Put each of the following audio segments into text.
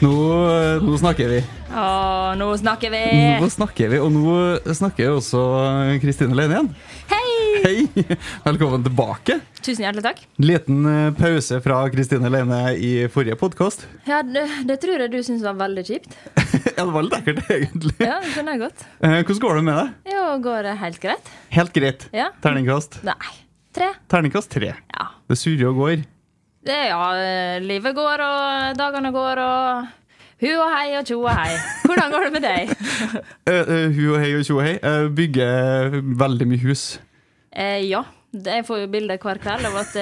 Nå, nå snakker vi. Å, nå snakker vi! Nå snakker vi, og nå snakker også Kristine Leine igjen. Hei! Hei! Velkommen tilbake. Tusen hjertelig takk. Liten eh, pause fra Kristine Leine i forrige podkast. Ja, det, det tror jeg du syns var veldig kjipt. Ja, det var litt ekkelt, egentlig. Ja, det skjønner jeg godt. Eh, Hvordan går det med deg? Jo, går det helt greit? Helt greit. Ja. Terningkast. Nei. Tre. Terningkast tre. Ja. Det surrer og går. Det, ja, eh, livet går, og dagene går, og hu og hei og tjo og hei. Hvordan går det med deg? uh, uh, hu og hei og tjo og hei. Uh, bygger veldig mye hus. Uh, ja. Jeg får jo bilder hver kveld av at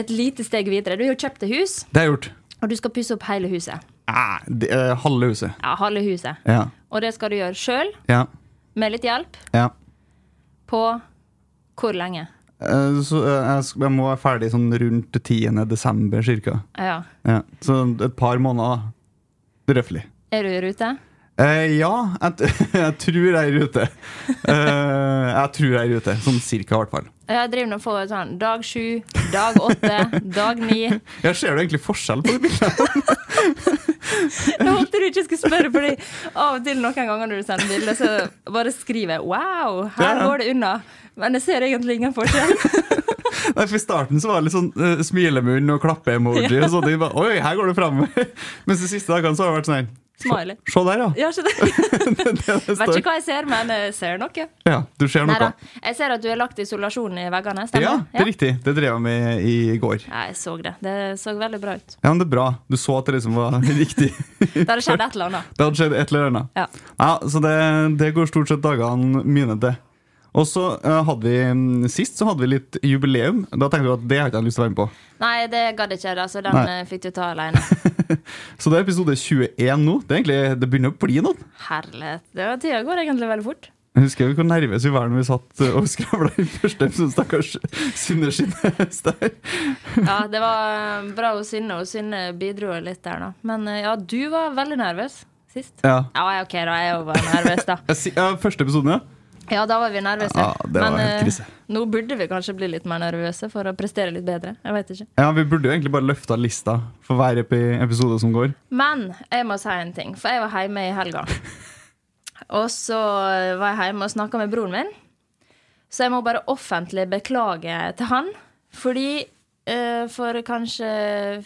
et lite steg videre. Du har jo kjøpt et hus, Det har jeg gjort. og du skal pusse opp hele huset. Ah, det, halve huset. Ja, halve huset. Ja. Og det skal du gjøre sjøl, Ja. med litt hjelp, ja. på hvor lenge? Eh, Så eh, jeg, må være ferdig sånn rundt 10. desember cirka. Ja. Ja. Så et par måneder, da. Røftlig. Er du i rute? Eh, ja, jeg, jeg tror jeg er i rute. Eh, jeg tror jeg er i rute, sånn cirka i hvert fall. Jeg driver nå på sånn dag sju, dag åtte, dag ni. Jeg ser du egentlig forskjell på det bildet? Jeg håpte du ikke skulle spørre, fordi av og til noen ganger når du sender bilde, så bare skriver jeg 'wow, her Ja, ja. går det unna'. Men jeg ser egentlig ingen forskjell. Nei, for I starten så var det litt sånn uh, smilemunn og klappe-emoji. og sånne ting. Oi, her går det framover. Mens de siste dagene så har det vært sånn Smiley. Se der, ja. Ja. Det, det, Vet ikke hva jeg ser, men jeg ser noe. Ja, du ser noe. noe. Jeg ser at du har lagt isolasjon i veggene. Ja, Stemmer det er riktig. Det drev jeg med i går. Ja, jeg så det. Det så veldig bra ut. Ja, men det er bra. Du så at det liksom var riktig. Det hadde skjedd et eller annet. Det hadde skjedd et eller annet. Ja. Ja, så det, det går stort sett dagene mine til. Og så eh, hadde vi mm, Sist så hadde vi litt jubileum. Da tenkte du at det har ikke jeg lyst til å være med på. Nei, det gadd ikke jeg, da, så den Nei. eh, fikk du ta alene. Så det er episode 21 nå. Det, er egentlig, det begynner å bli noen. Herlighet. Tida går egentlig veldig fort. Jeg husker hvor nervøse vi var når vi satt eh, og skravla i første episode. Stakkars Synne Skinnes der. Ja, det var bra hun Synne, og Synne bidro litt der, da. Men ja, du var veldig nervøs sist. Ja. Ja, ja, OK, da. Jeg var nervøs, da. Ja, første episoden, ja. Ja, da var vi nervøse. Ja, det var Men eh, nå burde vi kanskje bli litt mer nervøse for å prestere litt bedre. Jeg vet ikke. Ja, Vi burde jo egentlig bare løfta lista for hver episode som går. Men jeg må si en ting, for jeg var hjemme i helga. Og så var jeg hjemme og snakka med broren min. Så jeg må bare offentlig beklage til han. Fordi eh, for kanskje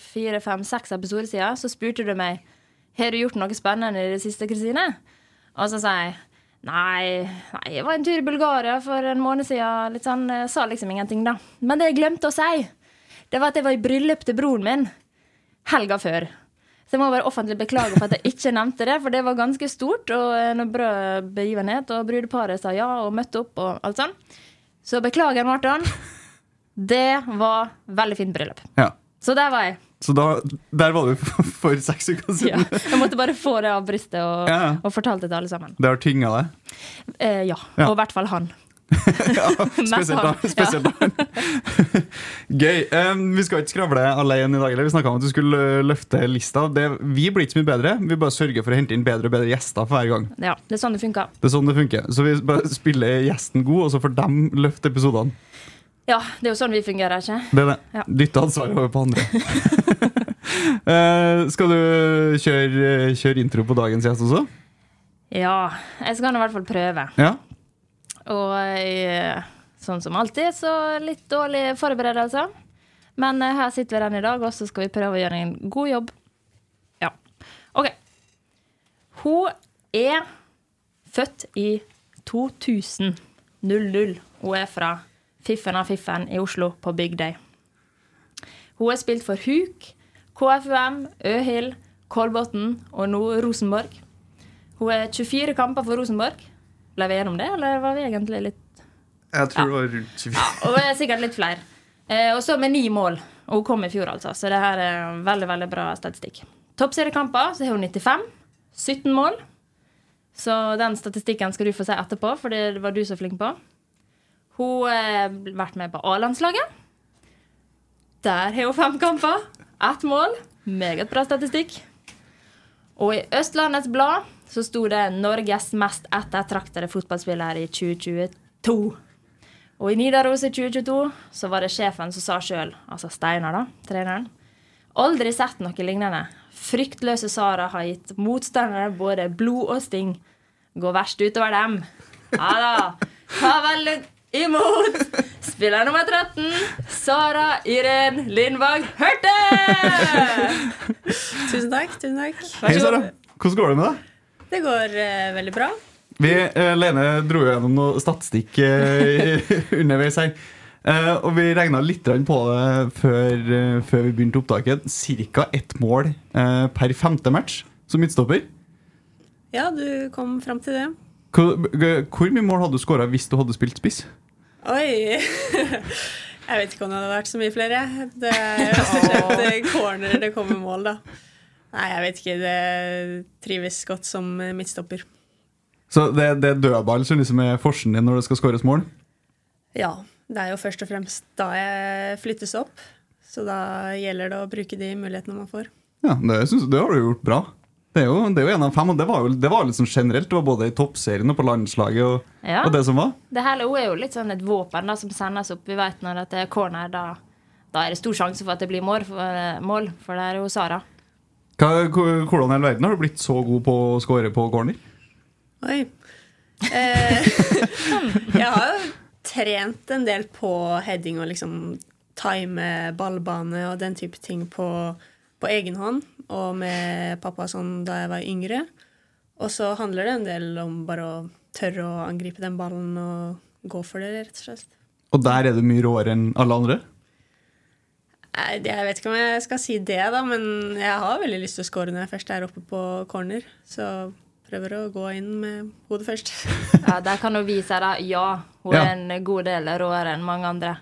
fire, fem, seks episoder siden så spurte du meg Har du gjort noe spennende i det siste, Kristine. Og så sa jeg nei, nei, jeg var en tur i Bulgaria for en måned siden. Litt sånn, jeg sa liksom ingenting, da. Men det jeg glemte å si, det var at jeg var i bryllup til broren min helga før. Så jeg må bare offentlig beklage for at jeg ikke nevnte det, for det var ganske stort og en bra begivenhet. Og brudeparet sa ja og møtte opp og alt sånn. Så beklager, Marton. Det var veldig fint bryllup. Ja. Så der var jeg. Så da, der var du for, for seks uker siden. Ja. Jeg måtte bare få det av brystet og, Ja. og fortalte det til alle sammen. Det har tynga deg. Eh, ja. Og i hvert fall han. ja, spesielt han, Spesielt han. Gøy. Um, vi skal ikke skravle alene i dag. Eller? Vi snakka om at du skulle uh, løfte lista. Det, vi blir ikke så mye bedre. Vi bare sørger for å hente inn bedre og bedre gjester for hver gang. Ja, det er sånn det funker. Det er sånn det funker. Så vi bare spiller gjesten god, og så får dem løfte episodene. Ja, det er jo sånn vi fungerer, ikke Det er det. Ja. Dytte ansvaret over på andre. uh, skal du kjøre, kjøre intro på dagens gjest også? Ja, jeg skal i hvert fall prøve. Ja. Og eh, sånn som alltid, så litt dårlige forberedelser. Men uh, her sitter vi den i dag, og så skal vi prøve å gjøre en god jobb. Ja. OK. Hun er født i 2000. 00. Hun er fra Fiffen av Fiffen i Oslo, på Bygdøy. Hun har spilt for Huk, KFUM, Øhild, Kolbotn og nå Rosenborg. Hun har 24 kamper for Rosenborg. Ble vi gjennom det, eller var vi egentlig litt Jeg tror det var rundt 24. Og det er sikkert litt flere. Eh, og så med ni mål. Og hun kom i fjor, altså. Så det her er veldig veldig bra statistikk. Toppseriekamper så har hun 95. 17 mål. Så den statistikken skal du få se etterpå, for det var du så flink på. Hun har vært med på A-landslaget. Der har hun fem kamper. Ett mål. Meget bra statistikk. Og i Østlandets Blad så sto det 'Norges mest ettertraktede fotballspiller i 2022'. Og i Nidaros i 2022 så var det sjefen som sa sjøl, altså Steinar, da, treneren Aldri sett noe lignende. Fryktløse Sara har gitt motstandere både blod og sting. Gå verst utover dem. Ja da. Ta vel imot spiller nummer 13, Sara Iren Lindvang Hørte! Tusen takk. tusen takk. Hei, Sara. Hvordan går det med deg? Det går uh, veldig bra. Vi, uh, Lene dro gjennom noe statistikk uh, underveis her. Eh, og vi regna litt på det før, før vi begynte opptaket. Ca. ett mål per femte match som midtstopper. Ja, du kom fram til det. Hvor, hvor mye mål hadde du skåra hvis du hadde spilt spiss? Oi! Jeg vet ikke om det hadde vært så mye flere. Det er rett og slett corner det kommer mål, da. Nei, jeg vet ikke. Det trives godt som midtstopper. Så det, det er dødball som liksom er forsen din når det skal skåres mål? Ja. Det er jo først og fremst da jeg flyttes opp. Så da gjelder det å bruke de mulighetene man får. Ja, det, synes, det har du gjort bra. Det er jo, det er jo en av fem, og det var jo det var liksom generelt. Det var både i toppserien og på landslaget og, Ja. og det som var. Det hele er jo litt sånn et våpen da, som sendes opp. Vi vet når det er corner, da, da er det stor sjanse for at det blir mål, for, eh, mål, for det er jo Sara. Hva, hvordan i hele verden har du blitt så god på å score på corner? Oi. Eh, jeg har jo trent en del på heading og liksom time ballbane og den type ting på, på egen hånd. Og med pappa sånn da jeg var yngre. Og så handler det en del om bare å tørre å angripe den ballen og gå for det, rett og slett. Og der er du mye råere enn alle andre? Jeg vet ikke om jeg skal si det, da, men jeg har veldig lyst til å score når jeg først er oppe på corner. Så prøver å gå inn med hodet først. Ja, der kan hun vise deg ja, hun Ja. er en god del råere enn mange andre.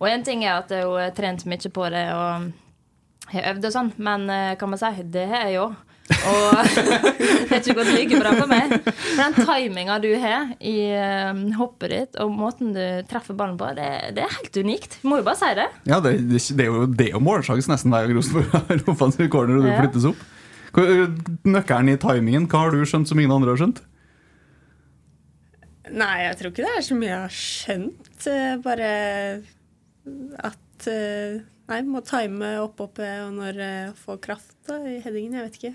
Og en ting er at hun har trent mye på det og har øvd og sånn, men eh, kan man si, det har jeg jo. Og det har ikke gått like bra for meg. For den timinga du har i eh, hoppet ditt, og måten du treffer ballen på, det, det er helt unikt. Må jo bare si det. Ja, det, det, det er jo, det er jo målsjanse nesten hver gang Rosenborg har offensiv corner og du Ja. flyttes opp. Nøkkelen i timingen, hva har du skjønt som ingen andre har skjønt? Nei, jeg tror ikke det er så mye jeg har skjønt. eh, Bare at eh, Nei, må time opp og når jeg får kraft da, i headingen. Jeg vet ikke.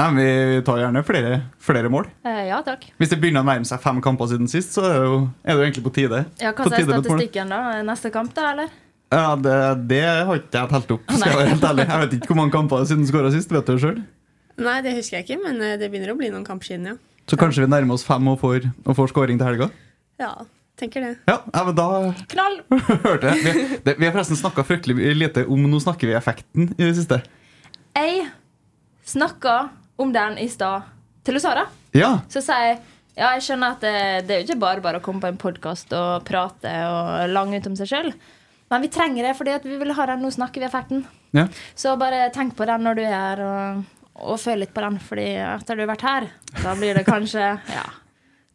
Nei, men Vi tar gjerne flere, flere mål. Eh, ja takk. Hvis det begynner å nærme seg fem kamper siden sist, så er det jo, er det jo egentlig på tide. Ja, Hva er mål. statistikken, da? Neste kamp, da, eller? Ja, det, det har ikke jeg telt opp. skal Jeg være helt ærlig Jeg vet ikke hvor mange kamper siden skåra sist. vet du selv Nei, det husker jeg ikke, men eh, det begynner å bli noen kamper siden, ja. Så kanskje vi nærmer oss fem og får, og får skåring til helga? Ja, tenker det. Ja, ja, men da Knall! hørte jeg. Vi, det, vi har forresten snakka fryktelig lite om Nå snakker vi effekten i det siste. Jeg snakka om den i stad til Sara. Ja, Så sier jeg ja, jeg skjønner at det, det er jo ikke bare bare å komme på en podkast og prate og lange ut om seg sjøl. Men vi trenger det fordi vi vil ha den Nå snakker vi-effekten. ja. Så bare tenk på den når du er her, og, og føl litt på den. Fordi etter du har vært her, da blir det kanskje ja,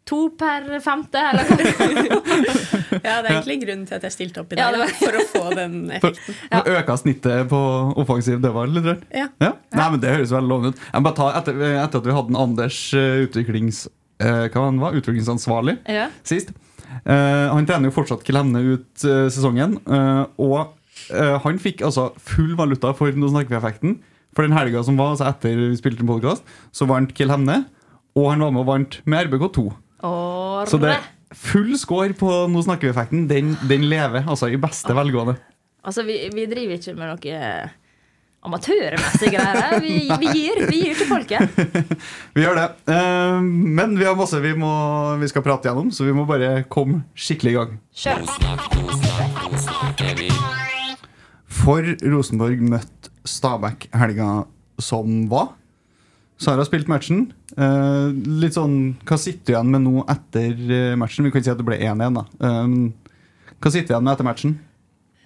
to per femte. Eller hva? Ja, det er egentlig grunnen til at jeg stilte opp i dag, det for å få den For, effekten. for øka snittet på offensiv dødball litt? rart. Ja. Ja. Nei, men Det høres veldig lovende ut. Jeg må bare ta, etter, etter at vi hadde en Anders eh, utviklings, eh, hva var, utviklingsansvarlig Ja. sist eh, Han trener jo fortsatt Klemne ut eh, sesongen. eh, og eh, han fikk altså full valuta for Nå snakker vi effekten. For den helga som var, altså etter vi spilte en podkast, så vant Kiel Hemne. Og han var med og vant med RBK2. Åre. Så det full score på Nå snakker vi effekten. Den, den lever, altså i beste velgående. Altså, vi, vi driver ikke med noe amatørmessige greier. Vi, vi, gir, vi gir til folket. Vi gjør det. Uh, men vi har masse vi, må, vi skal prate gjennom, så vi må bare komme skikkelig i gang. Kjør. For Rosenborg møtte Stabæk helga som var. Sara har spilt matchen. Uh, litt sånn, Hva sitter du igjen med nå etter eh, matchen? Vi kan ikke si at det ble 1-1. da. Um, hva sitter du igjen med etter matchen?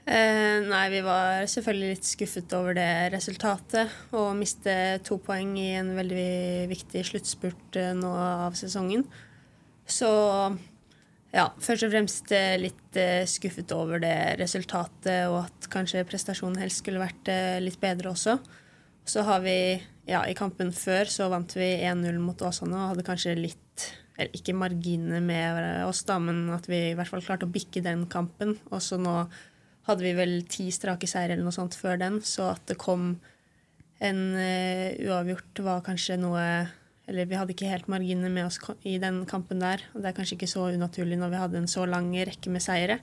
Uh, nei, vi var selvfølgelig litt skuffet over det resultatet. Og miste to poeng i en veldig viktig sluttspurt uh, nå av sesongen. Så ja, først og fremst litt skuffet over det resultatet, og at kanskje prestasjonen helst skulle vært litt bedre også. Så har vi Ja, i kampen før så vant vi 1-0 mot Åsane og hadde kanskje litt eller ikke marginene med oss, da, men at vi i hvert fall klarte å bikke den kampen. Og så nå hadde vi vel ti strake seire eller noe sånt før den, så at det kom en uh, uavgjort var kanskje noe Eller vi hadde ikke helt marginene med oss i den kampen der. Og det er kanskje ikke så unaturlig når vi hadde en så lang rekke med seire.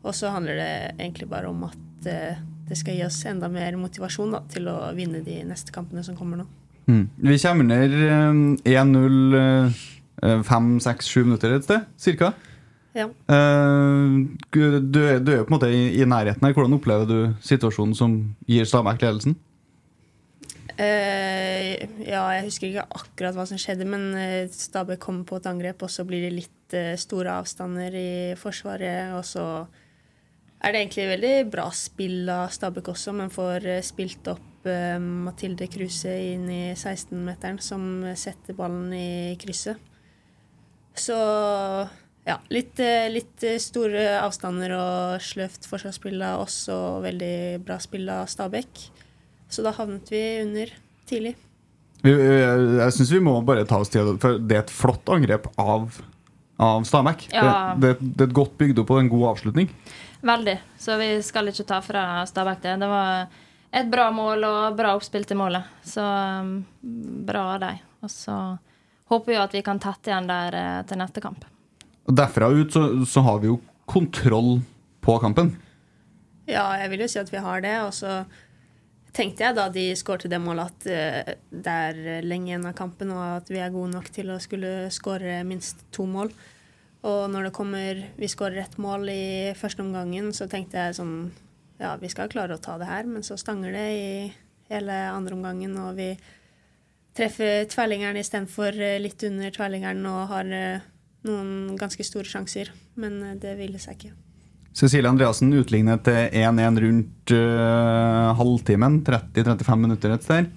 Og så handler det egentlig bare om at eh, det skal gi oss enda mer motivasjon da, til å vinne de neste kampene som kommer nå. Vi kommer ned eh, 1-0 eh, fem, seks, sju minutter et sted, cirka. Ja. Eh, du, du er jo på en måte i, i nærheten her. Hvordan opplever du situasjonen som gir Stabæk ledelsen? Uh, ja, jeg husker ikke akkurat hva som skjedde, men eh, Stabæk kommer på et angrep, og så blir det litt eh, store avstander i forsvaret. Og så er det egentlig veldig bra spill av Stabæk også, men får eh, spilt opp uh, Mathilde Kruse inn i 16-meteren, som setter ballen i krysset. Så ja, litt, eh, litt store avstander og sløvt forsvarsspill av oss, og veldig bra spill av Stabæk. Så da havnet vi under tidlig. Jeg jeg syns vi må bare ta oss tid, for det er et flott angrep av, av Stabæk. Ja. Det, det, det er et godt bygd opp og en god avslutning. Veldig. Så vi skal ikke ta fra Stabæk det. Det var et bra mål og bra oppspill til målet. Så um, bra av dem. Og så håper vi at vi kan tette igjen der uh, til neste kamp. Og Derfra ut så, så har vi jo kontroll på kampen. Ja, jeg vil jo si at vi har det. Og så tenkte jeg da de skårte det målet at uh, det er lenge igjen av kampen, og at vi er gode nok til å skulle skåre minst to mål. Og når det kommer Vi skårer ett mål i første omgangen, så tenkte jeg sånn Ja, vi skal klare å ta det her, men så stanger det i hele andre omgangen, og vi treffer tverrliggeren istedenfor eh, litt under tverrliggeren og har eh, noen ganske store sjanser. Men eh, det ville seg ikke. Cecilie Andreassen utlignet til 1-1 rundt uh, halvtimen. 30-35 minutter et sted.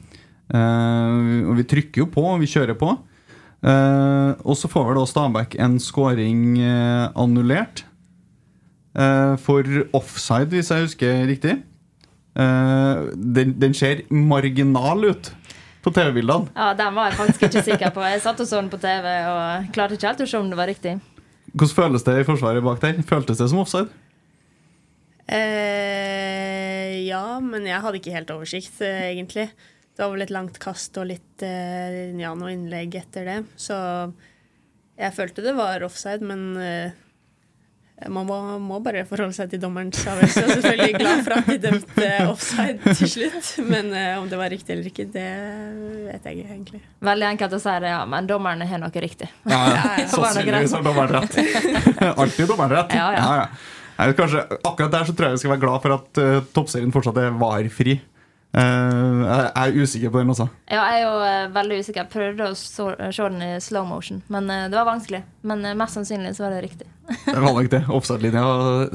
Uh, og vi trykker jo på, og vi kjører på. Eh, og så får vel da Stabæk en scoring uh, annullert. Uh, for offside, hvis jeg husker riktig. Eh, den, den ser marginal ut på TV-bildene. Ja, Den var jeg faktisk ikke sikker på. Jeg satt og så den på TV og klarte ikke helt å se om det var riktig. Hvordan føles det i forsvaret bak der? Føltes det som offside? Eh, ja, men jeg hadde ikke helt oversikt, egentlig. Det var vel et langt kast og litt eh, ja, noe innlegg etter det. Så jeg følte det var offside, men eh, man må, må bare forholde seg til dommerens avgjørelse. Jeg er selvfølgelig glad for at de dømte offside til slutt, men uh, om det var riktig eller ikke, det vet jeg ikke egentlig. Veldig enkelt å si det, ja, men dommerne har noe riktig. Ja, ja. Det var Sannsynligvis har dommeren rett. Alltid dommeren rett. Ja, ja. Nei, kanskje, akkurat der så tror jeg vi skal være glad for at uh, toppserien fortsatt er VAR-fri. Eh, jeg er usikker på den også. Ja, jeg er jo eh, veldig usikker. Jeg prøvde å se den i slow motion, men eh, det var vanskelig. Men eh, mest sannsynlig så var det riktig. Det var nok det. Offside-linja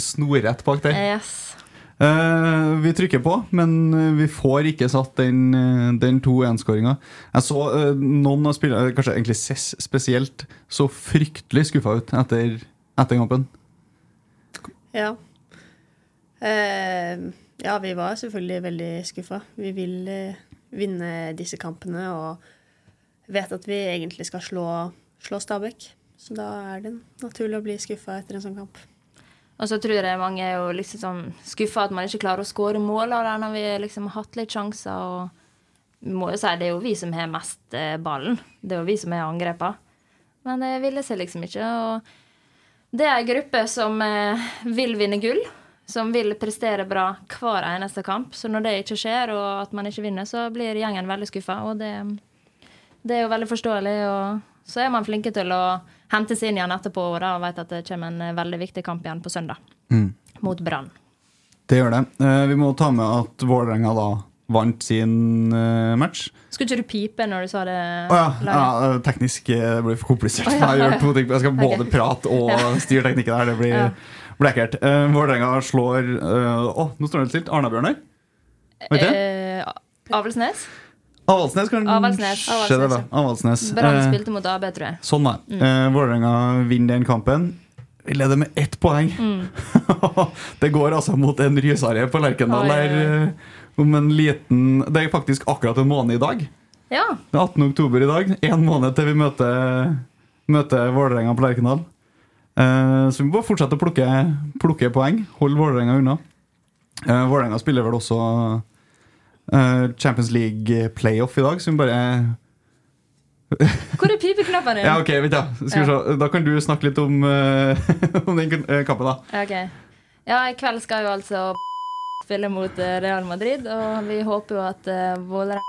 snorrett bak der. Yes. Uh, vi trykker på, men eh, vi får ikke satt den, eh, den 2-1-skåringa. Jeg så uh, noen av spillerne, kanskje egentlig Cess spesielt, så fryktelig skuffa ut etter, etter kampen. Ja. Eh, ja, vi var selvfølgelig veldig skuffa. Vi vil eh, vinne disse kampene og vet at vi egentlig skal slå, slå Stabæk. Så da er det naturlig å bli skuffa etter en sånn kamp. Og så tror jeg mange er jo liksom sånn skuffa at man ikke klarer å skåre mål av når vi liksom har hatt litt sjanser. og vi må jo si Det er jo vi som har mest eh, ballen. Det er jo vi som har angrepa. Men det ville seg liksom ikke. Og det er ei gruppe som eh, vil vinne gull. Som vil prestere bra hver eneste kamp. Så når det ikke skjer, og at man ikke vinner, så blir gjengen veldig skuffa. Og det, det er jo veldig forståelig. Og så er man flinke til å hente seg inn igjen etterpå og da vet at det kommer en eh, veldig viktig kamp igjen på søndag. Mot Brann. Det gjør det. Eh, vi må ta med at Vålerenga da vant sin eh, match. Skulle ikke du pipe når du sa det? Å ja, ja, teknisk det blir for komplisert. Oh, ja, Jeg, gjør to ting. jeg skal både okay. prate og styre teknikken her. Det blir, Ja. Blir ekkelt. Uh, Vålerenga slår Å, uh, oh, nå står det stilt. Arna-Bjørnar? Uh, du? Eh, Avaldsnes? Avaldsnes, kan Avaldsnes. Avaldsnes. Brann Eh, spilte mot AB, tror jeg. Sånn, da. Eh, Vålerenga vinner den kampen. Vi leder med ett poeng. det går altså mot en rysarie på Lerkendal der eh, om en liten Det er faktisk akkurat en måned i dag. Ja. Det er 18. oktober i dag. Én måned til vi møter, møter Vålerenga på Lerkendal. Eh, så vi må bare fortsette å plukke, plukke poeng. Holde Vålerenga unna. Uh, Vålerenga spiller vel også eh, Champions League playoff i dag, så vi bare Hvor er pipeknappen din? Ja, ok, vet du. Skal vi se. Da kan du snakke litt om, eh, om den eh, kampen, da. Ja. Ja, i kveld skal jo altså spille mot eh, Real Madrid, og vi håper jo at Vålerenga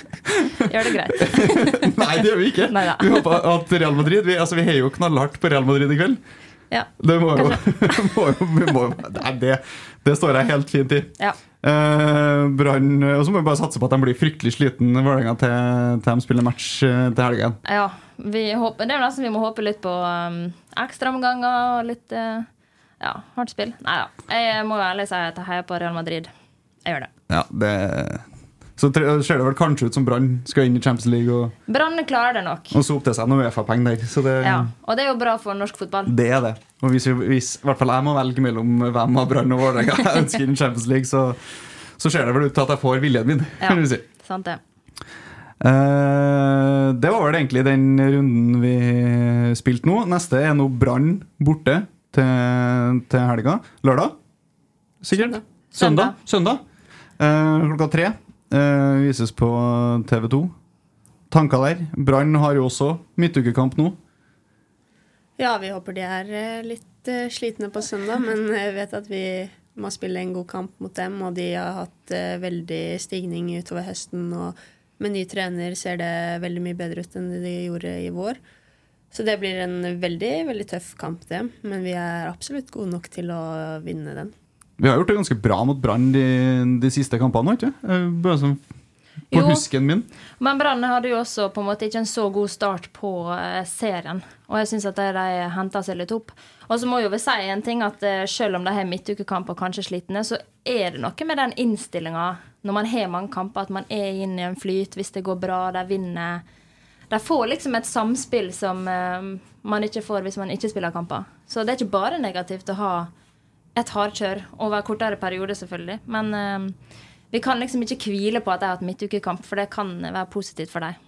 Gjør det greit. Nei, det gjør vi ikke. Neida. Vi håper at Real Madrid Vi, altså, vi heier jo knallhardt på Real Madrid i kveld. Ja. Det må jo, må jo, må, jo- Nei, det, det står jeg helt fint i. ja. Eh, Brann Og så må vi bare satse på at de blir fryktelig sliten Vålerenga til, til de spiller match eh, til helgen. ja. Vi håper, det er nesten vi må håpe litt på um, ekstraomganger og litt uh, ja, hardt spill. Nei da. Jeg må ærlig si at jeg heier på Real Madrid. Jeg gjør det. Ja, det Så ser det vel kanskje ut som Brann skal inn i Champions League og, Brann klarer det nok. og sope til seg noen Uefa-penger der. Så det, Ja. Og det er jo bra for norsk fotball. det er det. Og hvis, hvis i hvert fall jeg må velge mellom hvem av Brann og Vålerenga jeg ønsker inn i Champions League, så, så ser det vel ut til at jeg får viljen min. Ja. kan du si. Sant det. Uh, det var vel egentlig den runden vi spilte nå. Neste er nå Brann borte til, til helga. Lørdag? Sikkert? Søndag. Søndag. Søndag. Uh, klokka tre. Eh, vises på TV2. Tanker der. Brann har jo også midtukekamp nå. Ja, vi håper de er eh, litt eh, slitne på søndag, men jeg vet at vi må spille en god kamp mot dem, og de har hatt eh, veldig stigning utover høsten, og med ny trener ser det veldig mye bedre ut enn de gjorde i vår. Så det blir en veldig, veldig tøff kamp, det, men vi er absolutt gode nok til å vinne den. Vi har gjort det ganske bra mot Brann de, de siste kampene, ikke Eh, Bare sånn på Jo. husken min. Men Brann hadde jo også på en måte ikke en så god start på eh, serien. Og jeg syns at de, de henta seg litt opp. Og så må jo vi si en ting at eh, selv om de har midtukekamp og kanskje slitne, så er det noe med den innstillinga når man har mange kamper, at man er inne i en flyt hvis det går bra, de vinner. De får liksom et samspill som man ikke får hvis man ikke spiller kamper. Så det er ikke bare negativt å ha et hardkjør over kortere periode, selvfølgelig. Men eh, vi kan liksom ikke hvile på at jeg har hatt midtukekamp, for det kan være positivt for deg.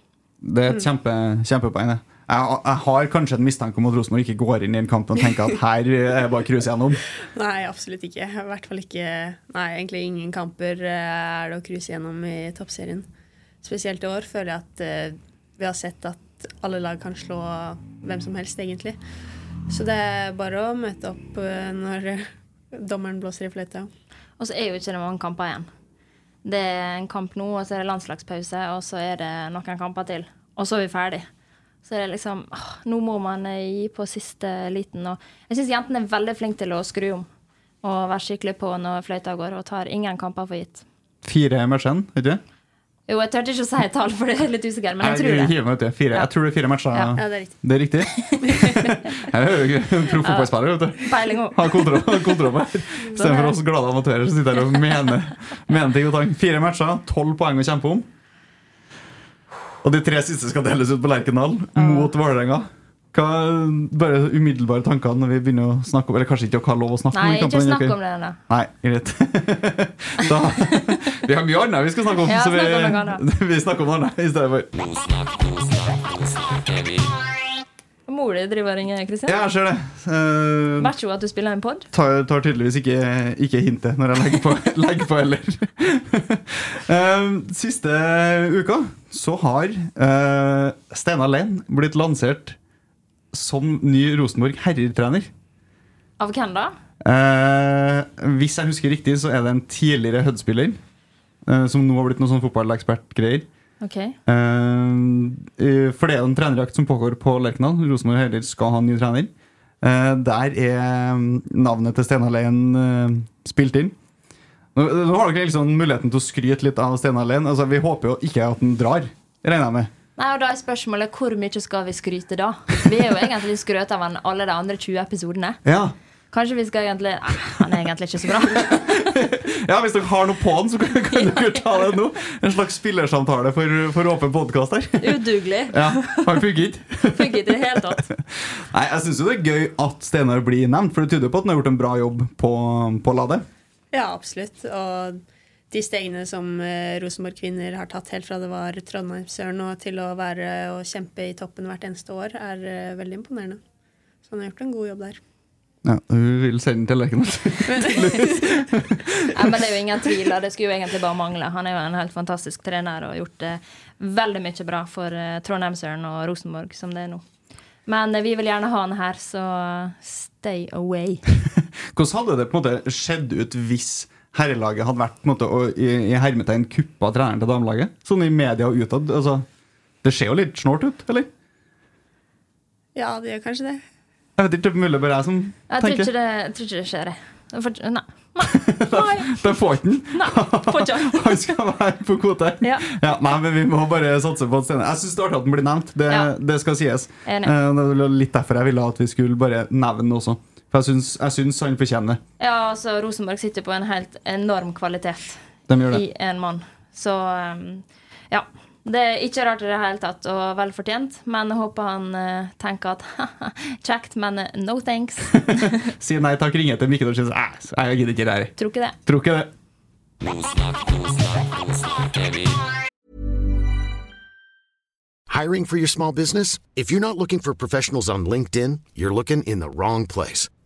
Det er et kjempe, kjempepoeng. det. Jeg, jeg har kanskje en mistanke om at Rosenborg ikke går inn i en kamp og tenker at her er bare å cruise gjennom. Nei, absolutt ikke. I hvert fall ikke Nei, egentlig ingen kamper eh, er det å cruise gjennom i toppserien. Spesielt i år føler jeg at uh, vi har sett at alle lag kan slå hvem som helst, egentlig. Så det er bare å møte opp uh, når dommeren blåser i fløyta. Og så er jo ikke det mange kamper igjen. Det er en kamp nå, og så er det landslagspause, og så er det noen kamper til. Og så er vi ferdig. Så er det liksom åh, Nå må man eh, gi på siste liten. Og jeg syns jentene er veldig flinke til å skru om og være skikkelig på når fløyta går, og tar ingen kamper for gitt. Fire matcher, ikke? Jo, jeg turte ikke å si et tall, for det er litt usikker, men jeg tror det. Jeg, meg. Fire. Jeg tror det er fire matcher. Ja. Ja, det er riktig. Det er riktig. Jeg er jo proff fotballspiller, vet du. Peiling òg. Har kontroll, kontroll på det. Istedenfor oss glade amatører som sitter her og mener, mener ting og tang. Fire matcher, tolv poeng å kjempe om. Og de tre siste skal deles ut på Lerkendal mot Vålerenga. Hva bare umiddelbare tanker når vi begynner å snakke om Eller kanskje ikke hva lov å snakke Nei, om? Ikke snakk om det ennå. Nei, greit. Vi har mye annet vi skal snakke om, Ja, så vi, snakk om vi snakker om noe annet i stedet for. Mor di driver og ringer, Kristian. Ja, jeg ser det. Uh, Vet hun at du spiller en pod? tar, tar tydeligvis ikke, ikke hintet når jeg legger på, legger på heller. uh, siste uka så har uh, Steinar Lein blitt lansert som ny Rosenborg herretrener. Av hvem da? Eh, hvis jeg husker riktig, så er det en tidligere Hødd-spiller eh, som nå har blitt noe sånn fotballekspertgreier. Ok. Eh, for det er jo en trenerjakt som pågår på Lerkendal. Rosenborg heller skal ha en ny trener. Eh, der er mm, navnet til Steinar Leien eh, spilt inn. Nå, nå har dere liksom muligheten til å skryte litt av Steinar Leien. Altså, vi håper jo ikke at han drar, regner jeg med. Nei, og da er spørsmålet hvor mye skal vi skryte da? Vi er jo egentlig skrøt av han alle de andre 20 episodene. Ja. Kanskje vi skal egentlig Nei, han er egentlig ikke så bra. ja, Hvis dere har noe på han, så kan, kan dere ta det nå. En slags spillersamtale for, for åpen podkast her. Udugelig. Ja, Han funker ikke. Funker ikke i det hele tatt. Nei, Jeg syns det er gøy at Steinar blir nevnt, for det tyder på at han har gjort en bra jobb på, på Lade. Ja, absolutt. Og de stegene som eh, Rosenborg kvinner har tatt helt fra det var Trondheimsøren og til å være og kjempe i toppen hvert eneste år, er eh, veldig imponerende. Så han har gjort en god jobb der. Ja, Hun vil sende den til Lerkendal. Nei, men det er jo ingen tvil. og Det skulle jo egentlig bare mangle. Han er jo en helt fantastisk trener og har gjort det veldig mye bra for eh, Trondheimsøren og Rosenborg som det er nå. Men vi vil gjerne ha han her, så stay away. Hvordan hadde det på en måte skjedd ut hvis herrelaget hadde vært på en måte, og, i, i hermetegn kuppa treneren til damelaget? Sånn i media og utad. Altså, det ser jo litt snålt ut, eller? Ja, det gjør kanskje det. Jeg vet ikke, det er mulig bare jeg som Jeg tror tenker. ikke det, jeg tror ikke det skjer, jeg. For, får- Nei. Nei. Da får ikke den. Han. Skal være på kvote. Ja. nei, men Vi må bare satse på at Steinar Jeg syns det er artig at den blir nevnt. Det, Ja. det skal sies. Enig. Eh, Det var litt derfor jeg ville at vi skulle bare nevne den også. For jeg syns, jeg syns han fortjener det. Ja, altså Rosenborg sitter på en helt enorm kvalitet De gjør det. i en mann. Så um, ja. Det er ikke rart i det hele tatt, og vel fortjent. Men jeg håper han uh, tenker at kjekt, men eh, no thanks. Si nei takk, ringer til Mikkel og si "Æ, jeg gidder ikke det her. Tror ikke det. Tror ikke det. Hiring for your small business? If you're not looking for professionals on LinkedIn, you're looking in the wrong place.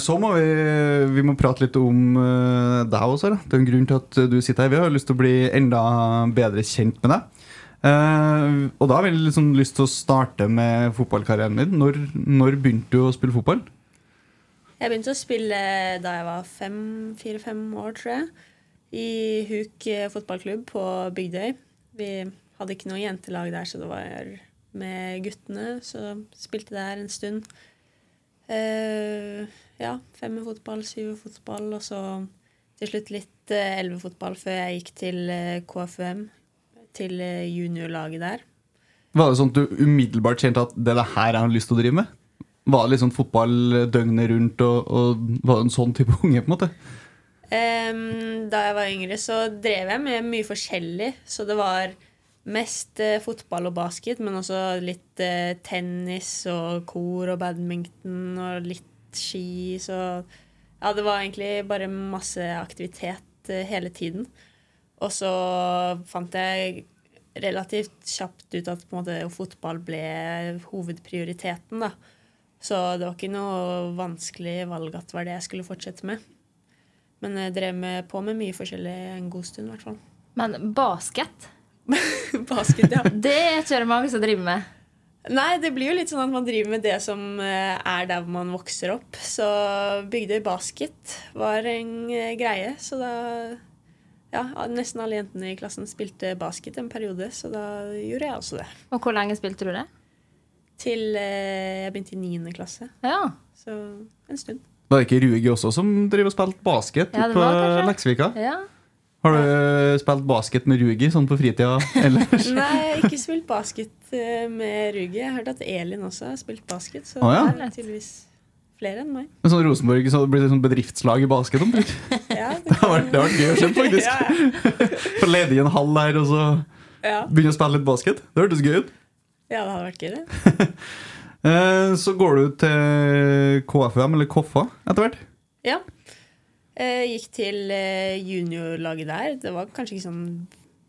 Så må vi, vi må prate litt om eh, deg også. Da. Det er en grunn til at du sitter her. Vi har lyst til å bli enda bedre kjent med deg. Eh, og da har vi liksom lyst til å starte med fotballkarrieren din. Når, når begynte du å spille fotball? Jeg begynte å spille da jeg var fire-fem år, tror jeg. I Huk eh, fotballklubb på Bygdøy. Vi hadde ikke noe jentelag der, så det var med guttene. Så spilte der en stund. Uh, ja, fem med fotball, syv med fotball, og så til slutt litt elvefotball ellevefotball før jeg gikk til eh, KFUM, til eh, juniorlaget der. Var det sånn at du umiddelbart kjente at det er det her jeg har lyst til å drive med? Var det liksom fotball døgnet rundt, og, og var det en sånn type unge? på en måte? Um, da jeg var yngre, så drev jeg med mye forskjellig. Så det var mest eh, fotball og basket, men også litt eh, tennis og kor og badminton og litt ski. Så ja, det var egentlig bare masse aktivitet eh, hele tiden. Og så fant jeg relativt kjapt ut at måte, fotball ble hovedprioriteten. da. Så det var ikke noe vanskelig valg at det var det jeg skulle fortsette med. Men jeg drev med, på med mye forskjellig en god stund, i hvert fall. Men basket, Basket, ja. det er ikke det mange som driver med. Nei, det blir jo litt sånn at man driver med det som eh, er der hvor man vokser opp. Så Bygdøy basket var en eh, greie, så da Ja, nesten alle jentene i klassen spilte basket en periode, så da gjorde jeg også det. Og hvor lenge spilte du det? Til eh, jeg begynte i niende klasse. Ja. Så en stund. Var det ikke Rugi også som driver og spilte basket Ja, på. Leksvika? ja. Har du eh, spilt basket med Rugi sånn på fritida ellers? Nei, jeg har ikke spilt basket eh, med Rugi. Jeg har hørt at Elin også har spilt basket, så ah, ja. det er tydeligvis flere enn meg. Men sånn Rosenborg så blir det sånn bedriftslag i basket omtrent. Ja, Det har vært, det har vært gøy å se, faktisk. Ja, ja. Få lede i en hall der og så Ja. begynne å spille litt basket. Det hørtes gøy ut. ja, det hadde vært gøy, det. Eh, Så går du til KFM, eller Koffa, etter hvert. Ja. Eh, gikk til eh, juniorlaget der. Det var kanskje ikke sånn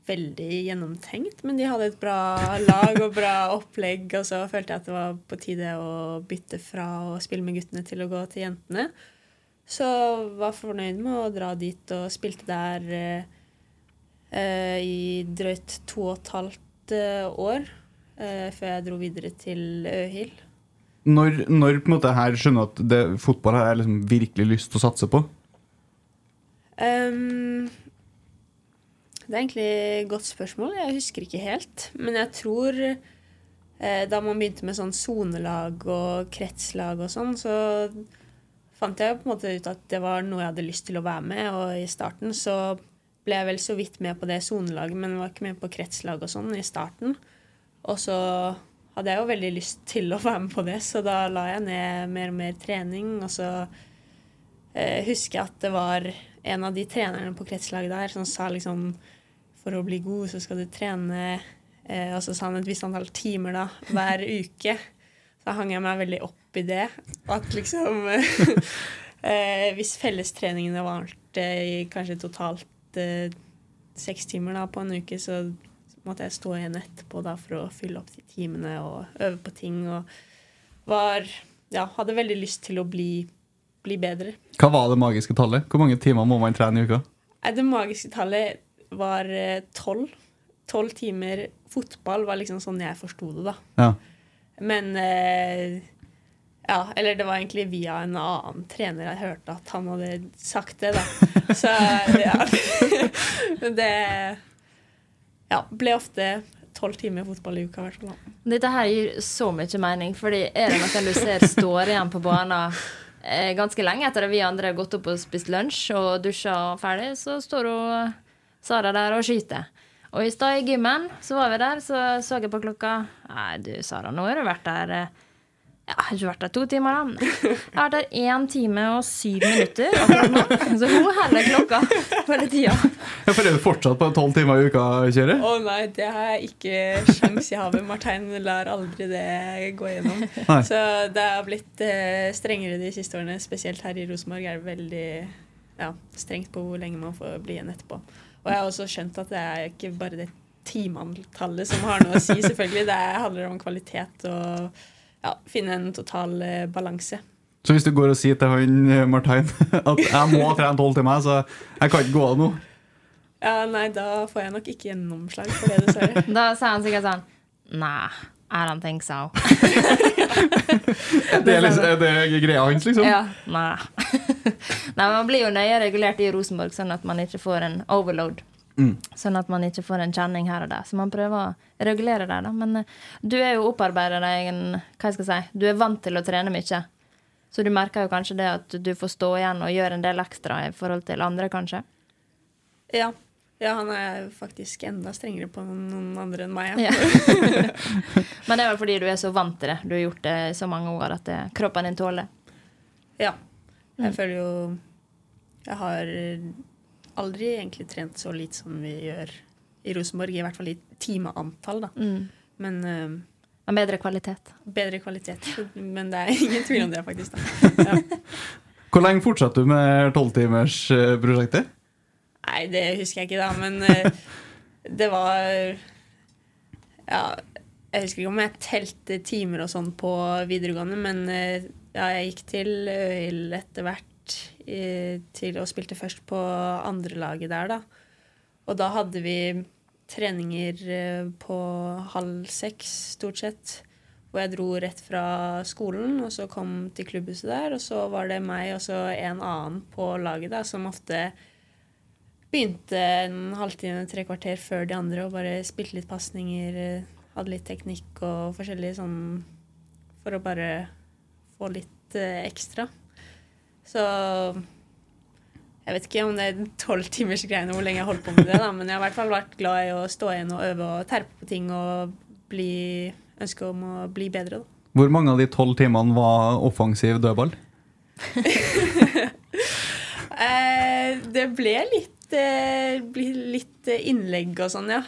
veldig gjennomtenkt, men de hadde et bra lag og bra opplegg, og så følte jeg at det var på tide å bytte fra å spille med guttene til å gå til jentene. Så var fornøyd med å dra dit og spilte der eh, eh, i drøyt to og et halvt år, eh, før jeg dro videre til Øhild. Når, når på en måte her skjønner at det, fotball har jeg liksom virkelig lyst til å satse på? Ehm, det er egentlig et godt spørsmål. Jeg husker ikke helt. Men jeg tror eh, da man begynte med sånn sonelag og kretslag og sånn, så fant jeg på en måte ut at det var noe jeg hadde lyst til å være med. Og i starten så ble jeg vel så vidt med på det sonelaget, men var ikke med på kretslag og sånn i starten. Og så hadde jeg jo veldig lyst til å være med på det, så da la jeg ned mer og mer trening. Og så eh, husker jeg at det var en av de trenerne på kretslaget der som sa liksom for å bli god, så skal du trene eh, Og så sa han et visst antall timer da, hver uke. Så hang jeg meg veldig opp i det. At liksom eh, Hvis fellestreningene varte i kanskje totalt eh, seks timer da, på en uke, så måtte jeg stå igjen etterpå da, for å fylle opp de timene og øve på ting. Og var Ja, hadde veldig lyst til å bli, bli bedre. Hva var det magiske tallet? Hvor mange timer må man trene i uka? Det magiske tallet var eh, tolv. Tolv timer fotball var liksom sånn jeg forsto det, da. Ja. Men eh, Ja, eller det var egentlig via en annen trener jeg hørte at han hadde sagt det, da. Så ja. det ja, ble ofte tolv timer fotball i uka, i hvert fall. Dette her gir så mye mening, fordi er det noen du ser står igjen på banen eh, ganske lenge etter at vi andre har gått opp og spist lunsj og dusja ferdig, så står hun Sara der og skyter. Og i stad i gymmen så var vi der, så så jeg på klokka. Nei, du Sara, nå har du vært der eh, jeg har ikke vært der to timer, da. Jeg har vært der én time og syv minutter. Så hun heller klokka hele tida. Ja, for er du fortsatt på tolv timer i uka, kjører. Å nei, det har jeg ikke sjans i havet. Martein lar aldri det gå gjennom. Nei. Så det har blitt eh, strengere de siste årene. Spesielt her i Rosenborg er det veldig ja, strengt på hvor lenge man får bli igjen etterpå. Og jeg har også skjønt at det er ikke bare det timeantallet som har noe å si, selvfølgelig. Det handler om kvalitet og ja, finne en total eh, balanse. Så hvis du går og sier til han eh, Martein at jeg må trene tolv timer, så jeg kan ikke gå av nå Ja, nei, da får jeg nok ikke gjennomslag for det, dessverre. Da sa han sikkert sånn Nei, I don't think so. Det er, liksom, er greia hans, liksom? Ja, nei. nei, Man blir jo nøye regulert i Rosenborg, sånn at man ikke får en overload. Mm. Sånn at man ikke får en kjenning her og der. Så man prøver å regulere det. da. Men eh, du er jo opparbeider deg en Hva skal jeg si? Du er vant til å trene mye. Så du merker jo kanskje det at du får stå igjen og gjøre en del ekstra i forhold til andre, kanskje. Ja. ja, han er faktisk enda strengere på noen andre enn meg. Ja. Men det er vel fordi du er så vant til det. Du har gjort det i så mange år at det, kroppen din tåler. Ja. Jeg føler jo Jeg har aldri egentlig trent så lite som vi gjør i Rosenborg. I hvert fall i timeantall, da. Men eh, En bedre kvalitet. bedre kvalitet. Men det er ingen tvil om det, faktisk. Da. Ja. Hvor lenge fortsatte du med tolvtimersprosjektet? Nei, det husker jeg ikke, da, men eh, det var Ja, jeg husker ikke om jeg telte timer og sånn på videregående, men eh, ja, jeg gikk til Øyhild etter hvert eh, til og spilte først på andrelaget der, da. Og da hadde vi treninger eh, på halv seks, stort sett. hvor jeg dro rett fra skolen, og så kom til klubbhuset der. Og så var det meg og så en annen på laget da, som ofte begynte en halvtime, tre kvarter før de andre og bare spilte litt pasninger. eh, Hadde litt teknikk og forskjellig sånn For å bare få litt ekstra. Så jeg vet ikke om det er tolv timers greiene hvor lenge jeg har holdt på med det, da, men jeg har i hvert fall vært glad i å stå igjen og øve og terpe på ting og bli, ønske om å bli bedre. Da. Hvor mange av de tolv timene var offensiv dødball? Eh, det ble litt, eh, litt innlegg og sånn, ja.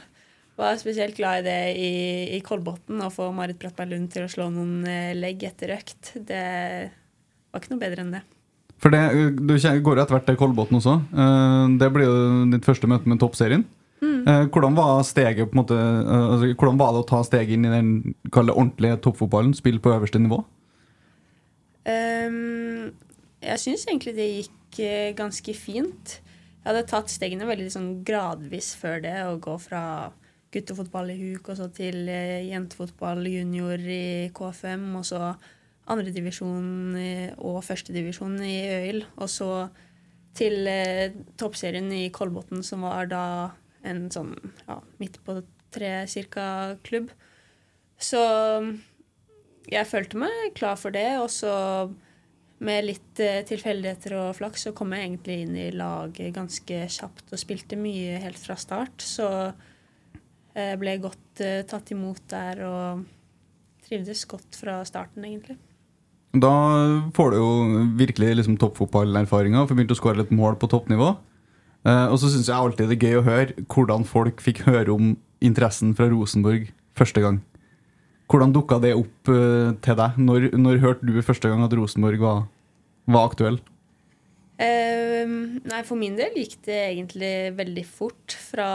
Var spesielt glad i det i, i Kolbotn, å få Marit Brattberg Lund til å slå noen eh, legg etter økt. Det var ikke noe bedre enn det. For det, Du går etter hvert til Kolbotn også. Eh, Det blir jo ditt første møte med toppserien. Mm. Hvordan var steget måte, eh, altså, hvordan var det å ta steget inn i den ordentlige toppfotballen? Spille på øverste nivå? Um, jeg syns egentlig det gikk eh, ganske fint. Jeg hadde tatt stegene veldig sånn gradvis før det, å gå fra guttefotball i Huk og så til eh, jentefotball junior i KFM, og så andredivisjon og førstedivisjon i Øyil. og så til eh, toppserien i Kolbotn, som var da en sånn ja, midt på tre cirka klubb. Så jeg følte meg klar for det, og så med litt eh, tilfeldigheter og flaks så kom jeg egentlig inn i laget ganske kjapt og spilte mye helt fra start. Så jeg ble godt eh, tatt imot der og trivdes godt fra starten, egentlig. Da får du jo virkelig liksom, toppfotballerfaringer, for begynt å skåre litt mål på toppnivå. Uh, og så syns jeg alltid det er gøy å høre hvordan folk fikk høre om interessen fra Rosenborg første gang. Hvordan dukka det opp uh, til deg? Når, når hørte du første gang at Rosenborg var, var aktuell? Uh, nei, for min del gikk det egentlig veldig fort fra,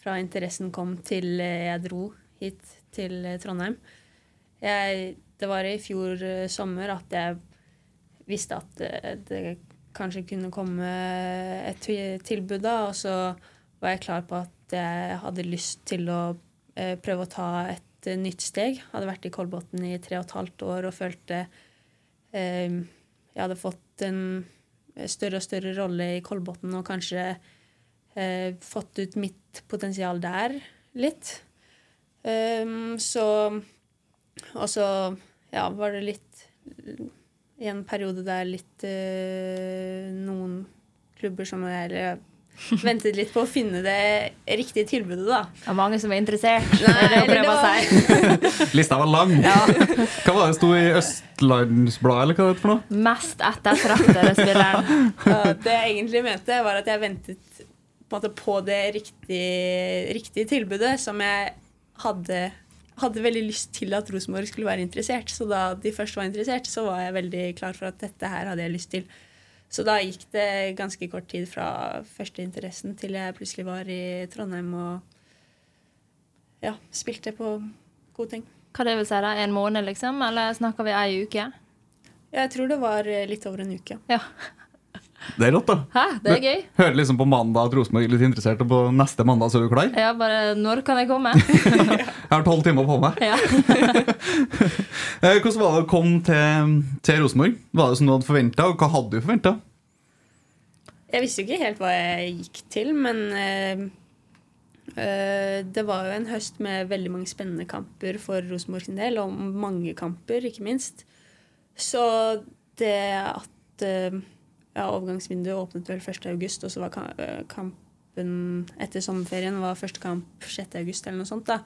fra interessen kom til jeg dro hit til Trondheim. Jeg, det var i fjor eh, sommer at jeg visste at eh, det kanskje kunne komme et tilbud da, og så var jeg klar på at jeg hadde lyst til å eh, prøve å ta et nytt steg. Hadde vært i Kolbotn i tre og et halvt år og følte eh, jeg hadde fått en større og større rolle i Kolbotn og kanskje fått ut mitt potensial der litt. Ehm, så Og så ja, var det litt I en periode der litt øh, Noen klubber som jeg ventet litt på å finne det riktige tilbudet, da. Det er mange som er interessert. det er det si. Lista var lang. Hva var det sto i Østlandsbladet, eller hva det for noe? Mest ettertraktede spilleren. Ja, det jeg egentlig mente, var at jeg ventet på, en måte, på det riktige, riktige tilbudet som jeg hadde, hadde veldig lyst til at Rosenborg skulle være interessert. Så da de først var interessert, så var jeg veldig klar for at dette her hadde jeg lyst til. Så da gikk det ganske kort tid fra første interessen til jeg plutselig var i Trondheim og ja, spilte på gode ting. Hva det vil si da? En måned, liksom? Eller snakker vi ei uke? Jeg tror det var litt over en uke. Ja. Det er rått, da. Hæ? Det er gøy. Hører liksom på mandag at Rosenborg er litt interessert, og på neste mandag så er du klar? Ja, bare Når kan jeg komme? Jeg har tolv timer på meg. Ja. Eh, Hvordan var det å komme til, til Rosenborg? Var det som du hadde forventa, og hva hadde du forventa? Jeg visste jo ikke helt hva jeg gikk til, men eh, eh, det var jo en høst med veldig mange spennende kamper for Rosenborg sin del, og mange kamper, ikke minst. Så det at eh, ja, overgangsvinduet åpnet vel 1. august, og så var eh, kampen etter sommerferien var første kamp 6. august, eller noe sånt. da.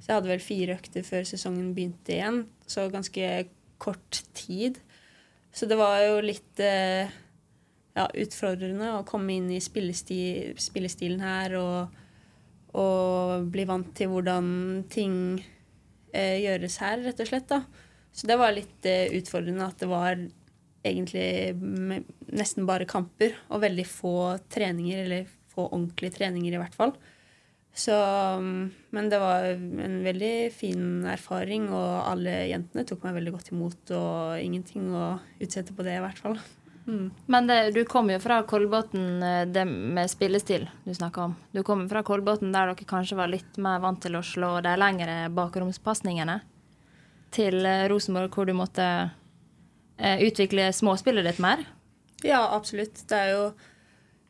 Så jeg hadde vel fire økter før sesongen begynte igjen, så ganske kort tid. Så det var jo litt eh, ja, utfordrende å komme inn i spillestil, spillestilen her og, og bli vant til hvordan ting eh, gjøres her, rett og slett. da. Så det var litt eh, utfordrende at det var egentlig med nesten bare kamper og veldig få treninger, eller få ordentlige treninger i hvert fall. Så, mm, men det var en veldig fin erfaring, og alle jentene tok meg veldig godt imot, og ingenting å utsette på det, i hvert fall. Men det, du kom jo fra Kolbotn, eh, det med spillestil du snakka om. Du kom fra Kolbotn der dere kanskje var litt mer vant til å slå de lengre bakromspasningene. til eh, Rosenborg hvor du måtte utvikle småspillet ditt mer? Ja, absolutt. Det er jo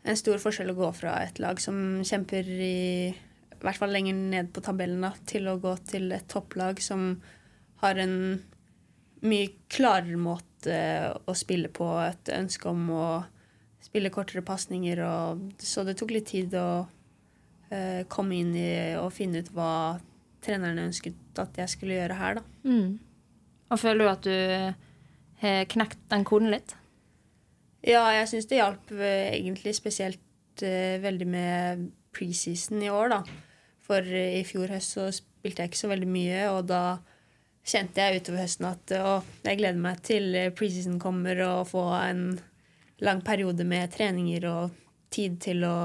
en stor forskjell å gå fra et lag som kjemper i, i hvert fall lenger ned på tabellen, da, til å gå til et topplag som har en mye klarere måte å spille på, et ønske om å spille kortere pasninger. Så det tok litt tid å uh, komme inn i og finne ut hva trenerne ønsket at jeg skulle gjøre her, da. Mm. Og føler du at du har knekt den koden litt? Ja, jeg syns det hjalp eh, egentlig spesielt uh, veldig med preseason i år, da. For uh, i fjor høst så spilte jeg ikke så veldig mye, og da kjente jeg utover høsten at å, jeg gleder meg til eh, preseason kommer og få en lang periode med treninger og tid til å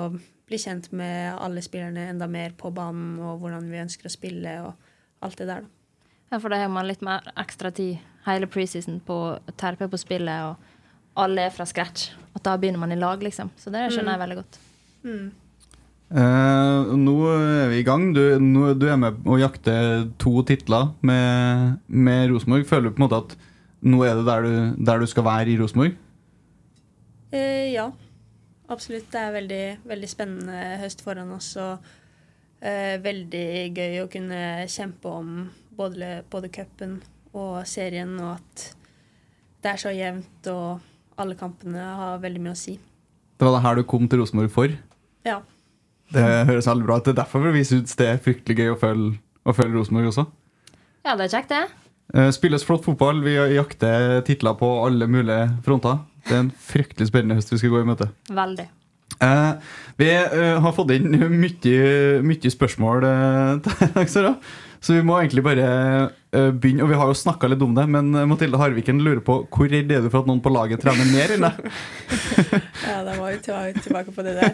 bli kjent med alle spillerne enda mer på banen og hvordan vi ønsker å spille og alt det der, da. Ja, for da har man litt mer ekstra tid hele preseason på å terpe på spillet, og alle er fra scratch. At da begynner man i lag, liksom. Så det skjønner jeg veldig godt. Mm. Uh, nå er vi i gang. Du, nå, du er med å jakte to titler med, med Rosenborg. Føler du på en måte at nå er det der du, der du skal være i Rosenborg? Uh, ja, absolutt. Det er veldig, veldig spennende høst foran oss. Og uh, veldig gøy å kunne kjempe om både, både cupen og serien, og at det er så jevnt, og alle kampene har veldig mye å si. Det var det her du kom til Rosenborg for? Ja. Det høres veldig bra ut. Det er derfor vi syns det er fryktelig gøy å følge, å følge Rosenborg også. Ja, det er kjekt, det. Eh, Spilles flott fotball. Vi jakter titler på alle mulige fronter. Det er en fryktelig spennende høst vi skal gå i møte. Veldig. Eh, vi eh, har fått inn mye, mye spørsmål eh. Så vi må egentlig bare uh, begynne. Og vi har jo snakka litt om det, men eh, Mathilde Harviken lurer på hvor redd er du for at noen på laget trener mer enn deg? Ja, da var vi tilbake på det der.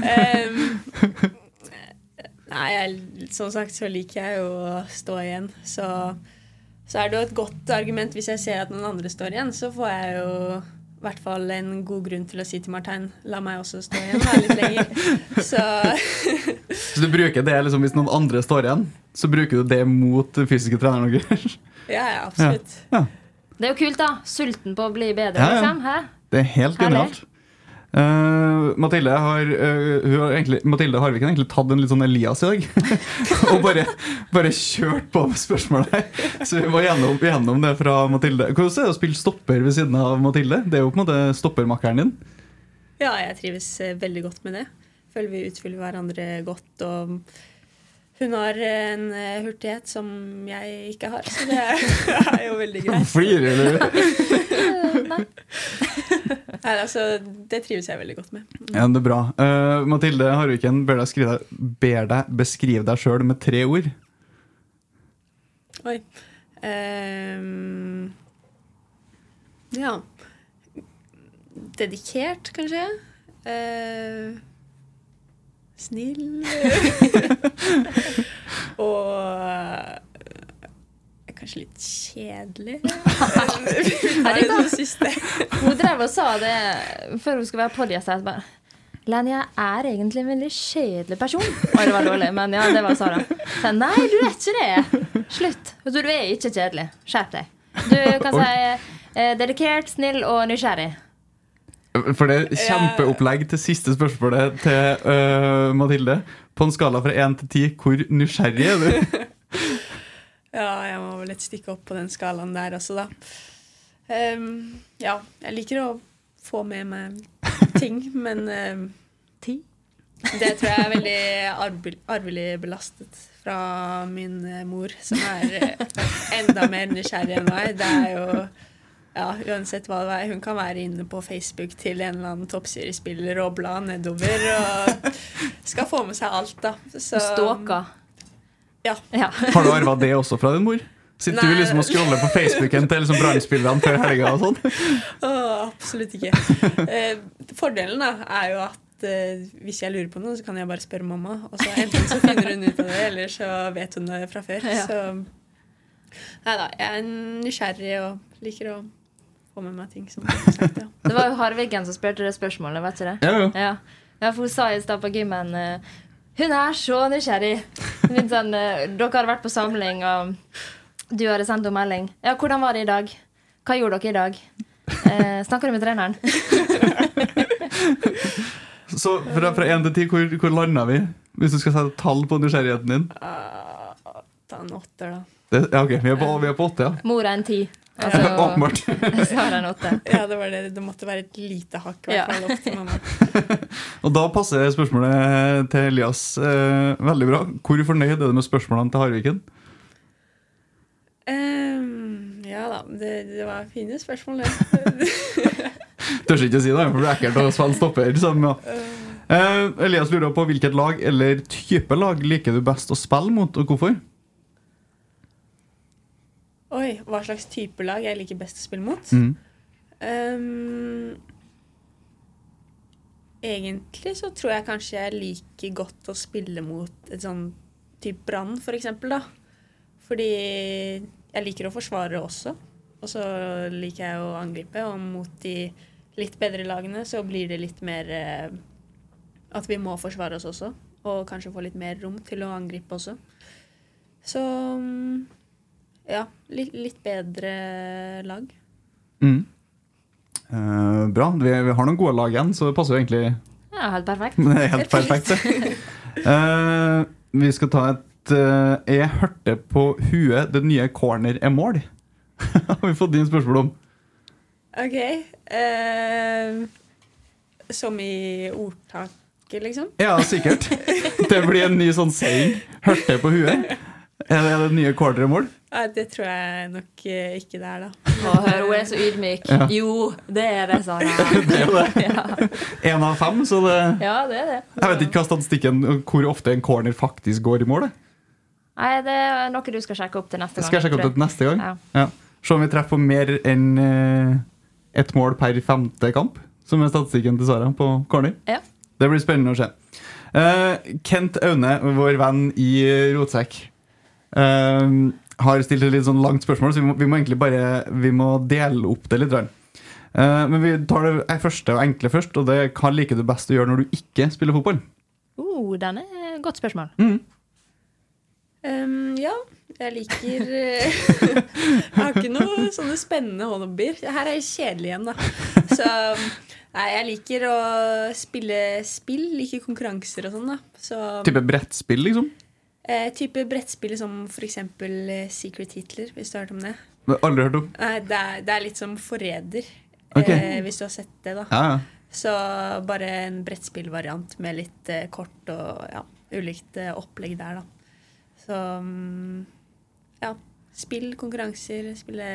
Um, nei, jeg, som sagt så liker jeg jo å stå igjen. Så, så er det jo et godt argument hvis jeg ser at noen andre står igjen. Så får jeg jo i hvert fall en god grunn til å si til Martein la meg også stå igjen her litt lenger. Så Så du bruker det liksom hvis noen andre står igjen, så bruker du det mot den fysiske treneren deres? ja, ja, absolutt. Ja. Det er jo kult, da. Sulten på å bli bedre, Ja, ja. liksom. Hæ? Det er helt Herlig. genialt. Eh, Mathilde, har, uh, egentlig, Mathilde Harviken har egentlig tatt en litt sånn Elias i dag. og bare, bare kjørt på med spørsmål her. Så vi må gjennom, gjennom det fra Mathilde. Hvordan er det å spille stopper ved siden av Mathilde? Det er jo på en måte stoppermakkeren din. Ja, jeg trives eh, veldig godt med det. Føler vi utfyller hverandre godt. og hun har en eh, hurtighet som jeg ikke har, så det er jo veldig greit. Flirer du? Nei, altså, det trives jeg veldig godt med. Ja, det er bra. Uh, Mathilde Harviken ber deg, ber deg beskrive deg sjøl med tre ord. Oi. Ehm, ja. Dedikert, kanskje. Eh, snill. Og eh, kanskje litt kjedelig. Nei, det siste. Hun drev og sa det før hun skulle være podgjest. her, bare, Lenny, jeg er egentlig en veldig kjedelig person. Oi, det var dårlig, men ja, det var Sara. Så Nei, du er ikke det. Slutt. Så du er ikke kjedelig. Skjerp deg. Du kan si eh, dedikert, snill og nysgjerrig. For det er kjempeopplegg til siste spørsmålet til uh, Mathilde. På en skala fra én til ti, hvor nysgjerrig er du? Ja, jeg må vel litt stikke opp på den skalaen der også, da. Um, ja, jeg liker å få med meg ting, men ehm, Ti? det tror jeg er veldig arvelig belastet fra min eh, mor, som er eh, enda mer nysgjerrig enn meg. Det er jo ja, uansett hva det er. Hun kan være inne på Facebook til en eller annen toppseriespiller og bla nedover. Og skal få med seg alt, da. Så, Stalka. Ja. Ja. Har du arva det også fra din mor? Sitter Nei. du liksom og scroller på Facebooken til liksom Brann-spillerne før helga og sånn? Åh, absolutt ikke. Eh, fordelen da, er jo at eh, hvis jeg lurer på noe, så kan jeg bare spørre mamma. Og så enten så finner hun ut av det, eller så vet hun det fra før. Ja. Så nei da, jeg er nysgjerrig og liker å få med meg ting. som sagt, ja. Det var jo Harvigen som spurte det spørsmålet, vet du det? Ja, jo. Ja. ja, for hun sa i stad på gymmen eh, Hun er så nysgjerrig. Litt sånn, eh, dere har vært på samling, og Du hadde sendt henne melding. Ja, hvordan var det i dag? Hva gjorde dere i dag? Eh, snakker du med treneren? Så fra, fra 1 til 10, hvor, hvor landa vi? Hvis du skal sette tall på nysgjerrigheten din? Ta en åtter, da. Det, ja, ok, Vi er på, vi er på 8, ja. Mor er en ti. Åpenbart. så har jeg åtte. Ja, det, var det. det måtte være et lite hakk i Ja. hvert fall opp til mamma. Og da passer spørsmålet til Elias eh, veldig bra. Hvor fornøyd er du med spørsmålene til Harviken? Um, ja da, det, det var fine spørsmål, det. Tør ikke å si det, for det er ekkelt å spille stopper. Som, ja. uh, Elias lurer på hvilket lag eller type lag liker du best å spille mot, og hvorfor? Oi, hva slags type lag jeg liker best å spille mot? Mm. Um, egentlig så tror jeg kanskje jeg liker godt å spille mot et sånn type Brann, for eksempel, da. Fordi jeg liker å forsvare også. Og så liker jeg å angripe, og mot de litt bedre lagene så blir det litt mer eh, at vi må forsvare oss også. Og kanskje få litt mer rom til å angripe også. Så mm, ja, litt, litt bedre lag. Mm. Eh, bra. Vi, vi har noen gode lag igjen, så det passer jo egentlig Ja, helt perfekt. Er helt perfekt. Eh, vi skal ta et eh, Jeg hørte på huet det nye corner er mål. Har vi fått din spørsmål om. OK. Eh, som i ordtaket, liksom? Ja, sikkert. Det blir en ny sånn saying. Hørte på huet. Er det det nye corner er mål? Nei, det tror jeg nok eh, ikke det er, da. Å, hør, hun er så ydmyk. Ja. Jo, det er det, Sara. Det er av fem, så det Ja, det er det. Jeg vet ikke hva statistikken hvor ofte en corner faktisk går i mål. det. Nei, det er noe du skal sjekke opp til neste gang. Skal jeg sjekke opp til neste gang? Ja. Ja. Se om vi treffer på mer enn eh, ett mål per femte kamp, som er statistikken til Sara på corner. Ja. Det blir spennende å se. Eh, Kent Aune, vår venn i Rotsekk, eh, har stilt et litt sånn langt spørsmål, så vi må, vi må egentlig bare vi må dele opp det litt. Eh, men vi tar det første og enkle først, og det hva liker du best å gjøre når du ikke spiller fotball? Oh, den er et godt spørsmål. Ehm, ja, jeg liker eh, Jeg har ikke noe sånne spennende hobbyer. Her er jeg kjedelig igjen, da. Så nei, jeg liker å spille spill, liker konkurranser og sånn, da. Så Type brettspill, liksom? Eh, type brettspill som eksempel eh, Secret Hitler, hvis du har hørt om det. Det har jeg Aldri hørt om. Nei, det er, det er litt som Forræder, okay. eh, hvis du har sett det, da. Ja, ja. Så bare en brettspillvariant med litt eh, kort og ja, ulikt eh, opplegg der, da. Så mm, ja. Spill, konkurranser, spille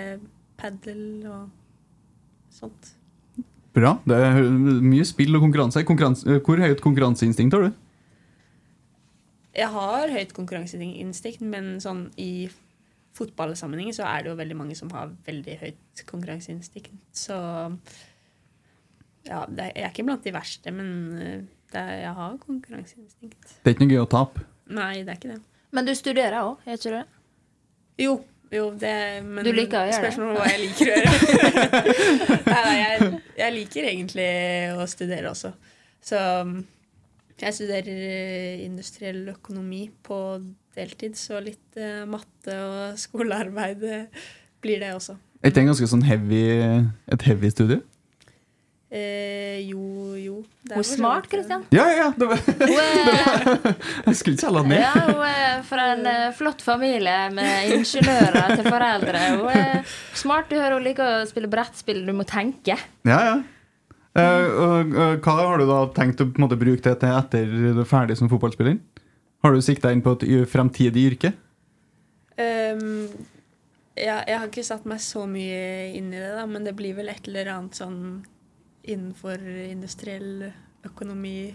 padel og sånt. Bra. Det er mye spill og konkurranse. konkurranse hvor høyt konkurranseinstinkt har du? Jeg har høyt konkurranseinstinkt, men sånn i fotballsammenheng så er det jo veldig mange som har veldig høyt konkurranseinstinkt. Så ja, det er, jeg er ikke blant de verste, men eh, det er, jeg har konkurranseinstinkt. Det er ikke noe gøy å tape. Nei, det er ikke det. Men du studerer òg, gjør ikke du det? Jo, jo, det men Du liker å gjøre? Spørsmålet er hva jeg liker å gjøre. nei, nei, jeg, jeg liker egentlig å studere også. Så jeg studerer eh, industriell økonomi på deltid, så litt eh, matte og skolearbeid eh, blir det også. Er ikke det en ganske sånn heavy, et heavy studie? Eh, jo, jo. Hun er smart. Kristian. Ja, ja! Det var, jeg skulle ikke selge den ned. ja, hun er fra en flott familie med ingeniører til foreldre. Hun er smart. Du hører hun liker å spille brettspill. Du må tenke. Ja, ja. Eh, hva har du da tenkt å på en måte, bruke det til etter du er ferdig som fotballspiller? Har du sikta inn på et fremtidig yrke? Um, ja, jeg har ikke satt meg så mye inn i det, da, men det blir vel et eller annet sånn innenfor industriell økonomi,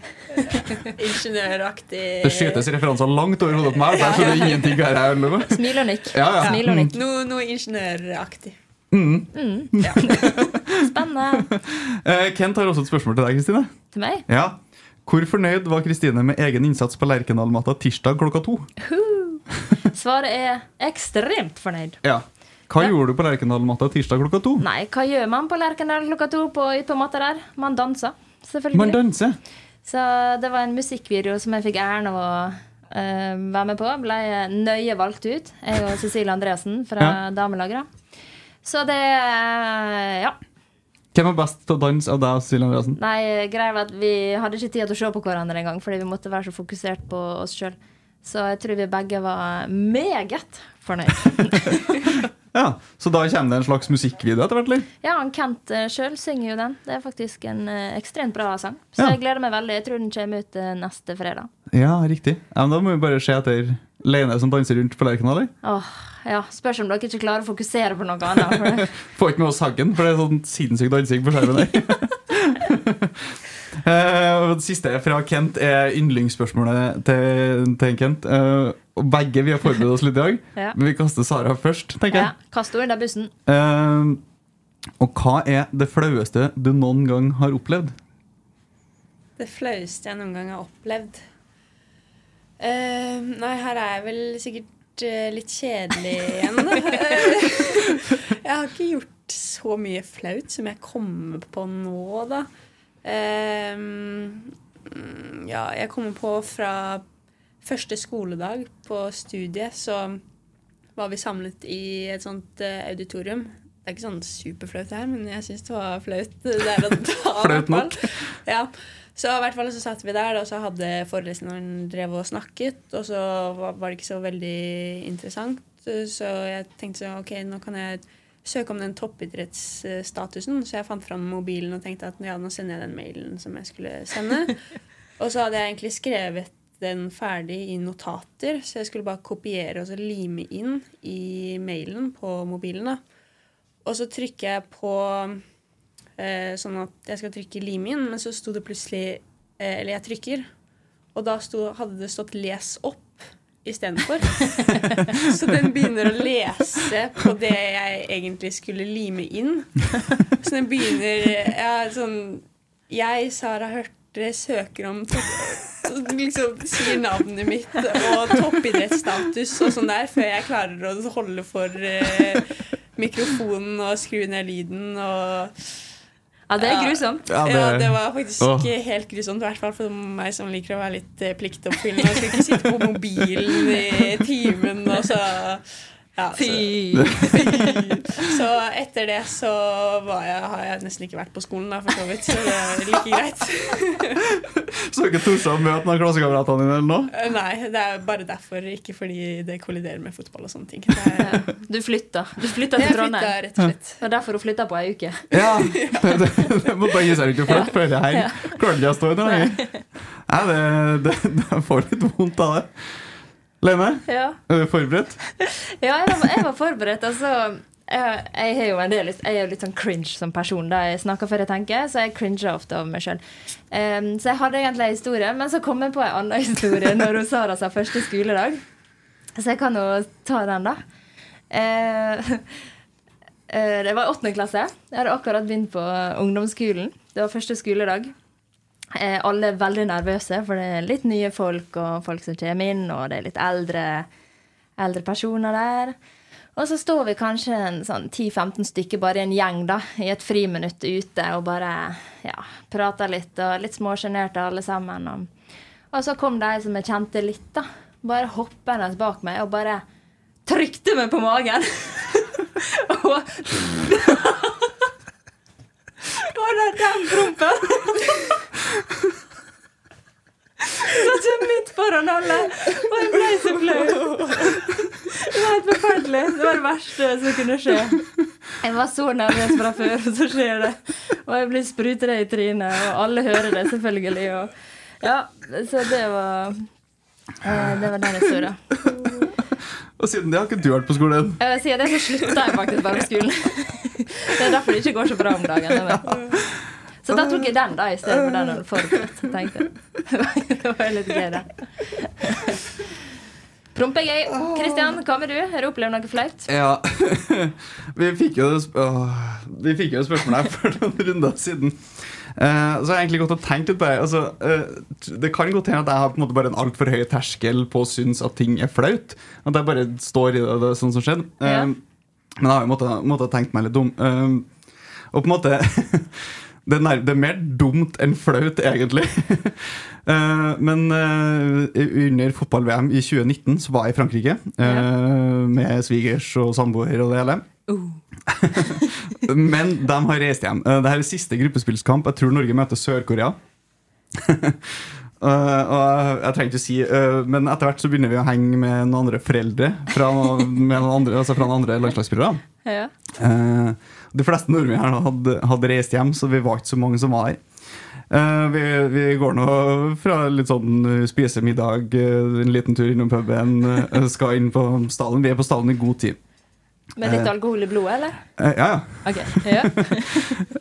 ingeniøraktig Det skytes referanser langt over hodet på meg, så jeg skjønner ingenting her jeg med. Smil og nikk. Ja, ja. Smil og nikk. Noe, noe ingeniøraktig. Spennende. Eh, Kent har også et spørsmål til deg, Kristine. Til meg? Ja. Hvor fornøyd var Kristine med egen innsats på Lerkendal-matta tirsdag klokka to? Svaret er ekstremt fornøyd. Ja. Hva Ja. gjorde du på Lerkendal-matta tirsdag klokka to? Nei, hva gjør man på Lerkendal klokka to på, på matta der? Man danser, selvfølgelig. Man danser. Så det var en musikkvideo som jeg fikk æren av å uh, være med på. Ble nøye valgt ut. Jeg og Cecilie Andreassen fra Ja. damelaget. Så det eh, Ja. Hvem er best til å danse av deg og Cecilie Andreassen? Nei, greia var at vi hadde ikke tid til å se på hverandre engang, fordi vi måtte være så fokusert på oss sjøl. Så jeg tror vi begge var meget fornøyd. Ja, Så da kommer det en slags musikkvideo etter hvert? eller? Ja, han Kent uh, sjøl synger jo den. Det er faktisk en eh, ekstremt bra sang. Så Ja. jeg gleder meg veldig. Jeg tror den kommer ut eh, neste fredag. Ja, riktig. Ja, men Da må vi bare se etter Leine som danser rundt på Lerkendal. eller? Åh, ja, Spørs om dere ikke klarer å fokusere på noe annet. Får ikke med oss Haggen, for det er sånn sinnssyk dansing på skjermen der. Uh, og det siste fra Kent er yndlingsspørsmålet til, til Kent. Uh, begge vi har forberedt oss litt i dag, Ja. men vi kaster Sara først, tenker Ja, jeg. Kast det er bussen. Uh, og hva er det flaueste du noen gang har opplevd? Det flaueste jeg noen gang har opplevd Eh, Nei, her er jeg vel sikkert eh, litt kjedelig igjen, jeg har ikke gjort så mye flaut som jeg kommer på nå, da. Eh, mm, ja, jeg kommer på fra første skoledag på studiet, så var vi samlet i et sånt eh, auditorium. Det er ikke sånn superflaut her, men jeg syns det var flaut der og da. Flaut nok. Ja. Så i hvert fall så satt vi der, og så hadde foreleseren drevet og snakket, og så var det ikke så veldig interessant. Så jeg tenkte så, ok, nå kan jeg søke om den toppidrettsstatusen. Så jeg fant fram mobilen og tenkte at ja, nå sender jeg den mailen som jeg skulle sende. Og så hadde jeg egentlig skrevet den ferdig i notater, så jeg skulle bare kopiere og så lime inn i mailen på mobilen. da. Og så trykker jeg på eh, sånn at jeg skal trykke lim inn, men så sto det plutselig eh, Eller jeg trykker, og da sto, hadde det stått 'les opp' istedenfor. så den begynner å lese på det jeg egentlig skulle lime inn. Så den begynner ja, sånn Jeg, Sara Hørte, søker om topp liksom sier navnet mitt og toppidrettsstatus og sånn der før jeg klarer å holde for eh, mikrofonen og skru ned lyden og Ja, det er grusomt. Ja, ja, det- det, var faktisk Åh. helt grusomt. I hvert fall for meg som liker å være litt eh, pliktoppfyllende. Jeg skal ikke sitte på mobilen i timen og så ja, så, så etter det så var jeg, har jeg nesten ikke vært på skolen, da, for så vidt. Så det er like greit. Så du ikke torde å møte noen av klassekameratene dine? eller noe? Eh, Nei, det er bare derfor, ikke fordi det kolliderer med fotball og sånne ting. Det er, Du flytta. Du flytta jeg til flytta Trondheim. rett og slett. Det er derfor hun flytta på ei uke. Ja! Det, det, det måtte bare gi seg ut og flytte, for det her klarer ikke å stå i det lenger. Nei, det, det, det får litt vondt av det. Lene, Ja. er du forberedt? Ja, jeg var, jeg var forberedt. Altså, jeg, jeg, har jo en del, jeg er jo litt sånn cringe som person. Da jeg snakker før jeg tenker, så jeg cringer ofte over meg sjøl. så jeg hadde egentlig en historie, men så kom jeg på en annen historie når Sara sa første skoledag. Så jeg kan jo ta den, da. Uh, uh, det var åttende klasse. Jeg hadde akkurat begynt på ungdomsskolen. Det var første skoledag. Eh, alle er veldig nervøse, for det er litt nye folk og folk som kommer inn, og det er litt eldre, eldre personer der. Og så står vi kanskje en sånn 10-15 stykker bare i en gjeng da, i et friminutt ute og bare ja, prater litt, og litt småsjenerte alle sammen. Og, og så kom de som jeg kjente litt, da. Bare hoppende bak meg og bare trykte meg på magen. og det er den prompen! Satt jeg midt foran alle, og jeg ble så flau. Det var helt forferdelig. Det var det verste som kunne skje. Jeg var så nervøs fra før, og så skjer det. Og jeg blir sprutet i trynet, og alle hører det selvfølgelig. Og, ja, så det var eh, Det var den historien. Og siden det har ikke du vært på skolen. Siden det så slutta jeg faktisk bare på skolen. Det er derfor det ikke går så bra om dagen. jeg vet. Så da tok jeg den da i stedet for den han hadde forberedt. tenkte jeg. Det var litt gøy, det. Prompegøy. gøy. Kristian, hva med du? Har du opplevd noe flaut? Ja. Vi fikk jo, åh, vi fikk jo spørsmålet her for noen runder siden. Uh, så har jeg egentlig gått og tenkt litt på det. Altså, uh, det kan godt hende at jeg har på en måte bare en altfor høy terskel på å synes at ting er flaut. At jeg bare står i det, det sånn som skjedde. Uh, Ja. Men jeg har jo måttet, måttet tenkt meg litt om. Eh, og på en måte det, er nær, det er mer dumt enn flaut, egentlig. Eh, men eh, under fotball-VM i 2019 så var jeg i Frankrike eh, med svigers og samboer og det hele. men de har reist hjem. Uh, Dette er siste gruppespillskamp. Jeg tror Norge møter Sør-Korea. Uh, og jeg trenger ikke si uh, Men etter hvert så begynner vi å henge med noen andre foreldre fra, med noen andre, altså fra noen andre landslagsspillere. Ja. Uh, de fleste nordmenn her hadde, hadde reist hjem, så vi var ikke så mange som var her. Uh, vi, vi går nå fra litt sånn spisemiddag, uh, en liten tur innom puben, uh, skal inn på stallen. Vi er på stallen i god tid. Med litt alkohol i blodet, eller? Ja, ja. Ok, ja.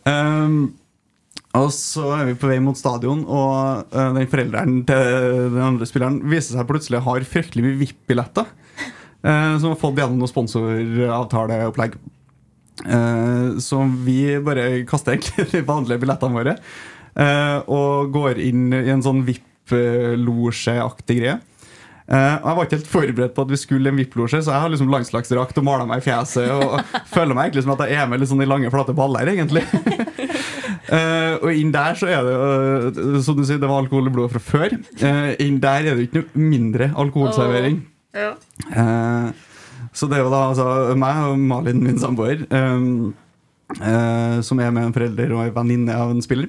Um, og så er vi på vei mot stadion, og uh, den forelderen til den andre spilleren viser seg plutselig har fryktelig mye VIP-billetter. Uh, som har fått gjennom noe sponsoravtaleopplegg. Uh, så vi bare kaster egentlig de vanlige billettene våre uh, og går inn i en sånn VIP-losjeaktig greie. Og Jeg var ikke helt forberedt på at vi skulle i en VIP-losje, så jeg har liksom landslagsdrakt og mala meg i fjeset. Og føler meg egentlig som at jeg er med sånn i lange, flate baller, egentlig. Uh, og inn der så er det uh, Som du sier, det var alkohol i blodet fra før. Uh, inn der er det ikke noe mindre alkoholservering. Ja. Så det jo da altså meg og Malin, min samboer, eh, eh, som er med en forelder og en venninne av en spiller.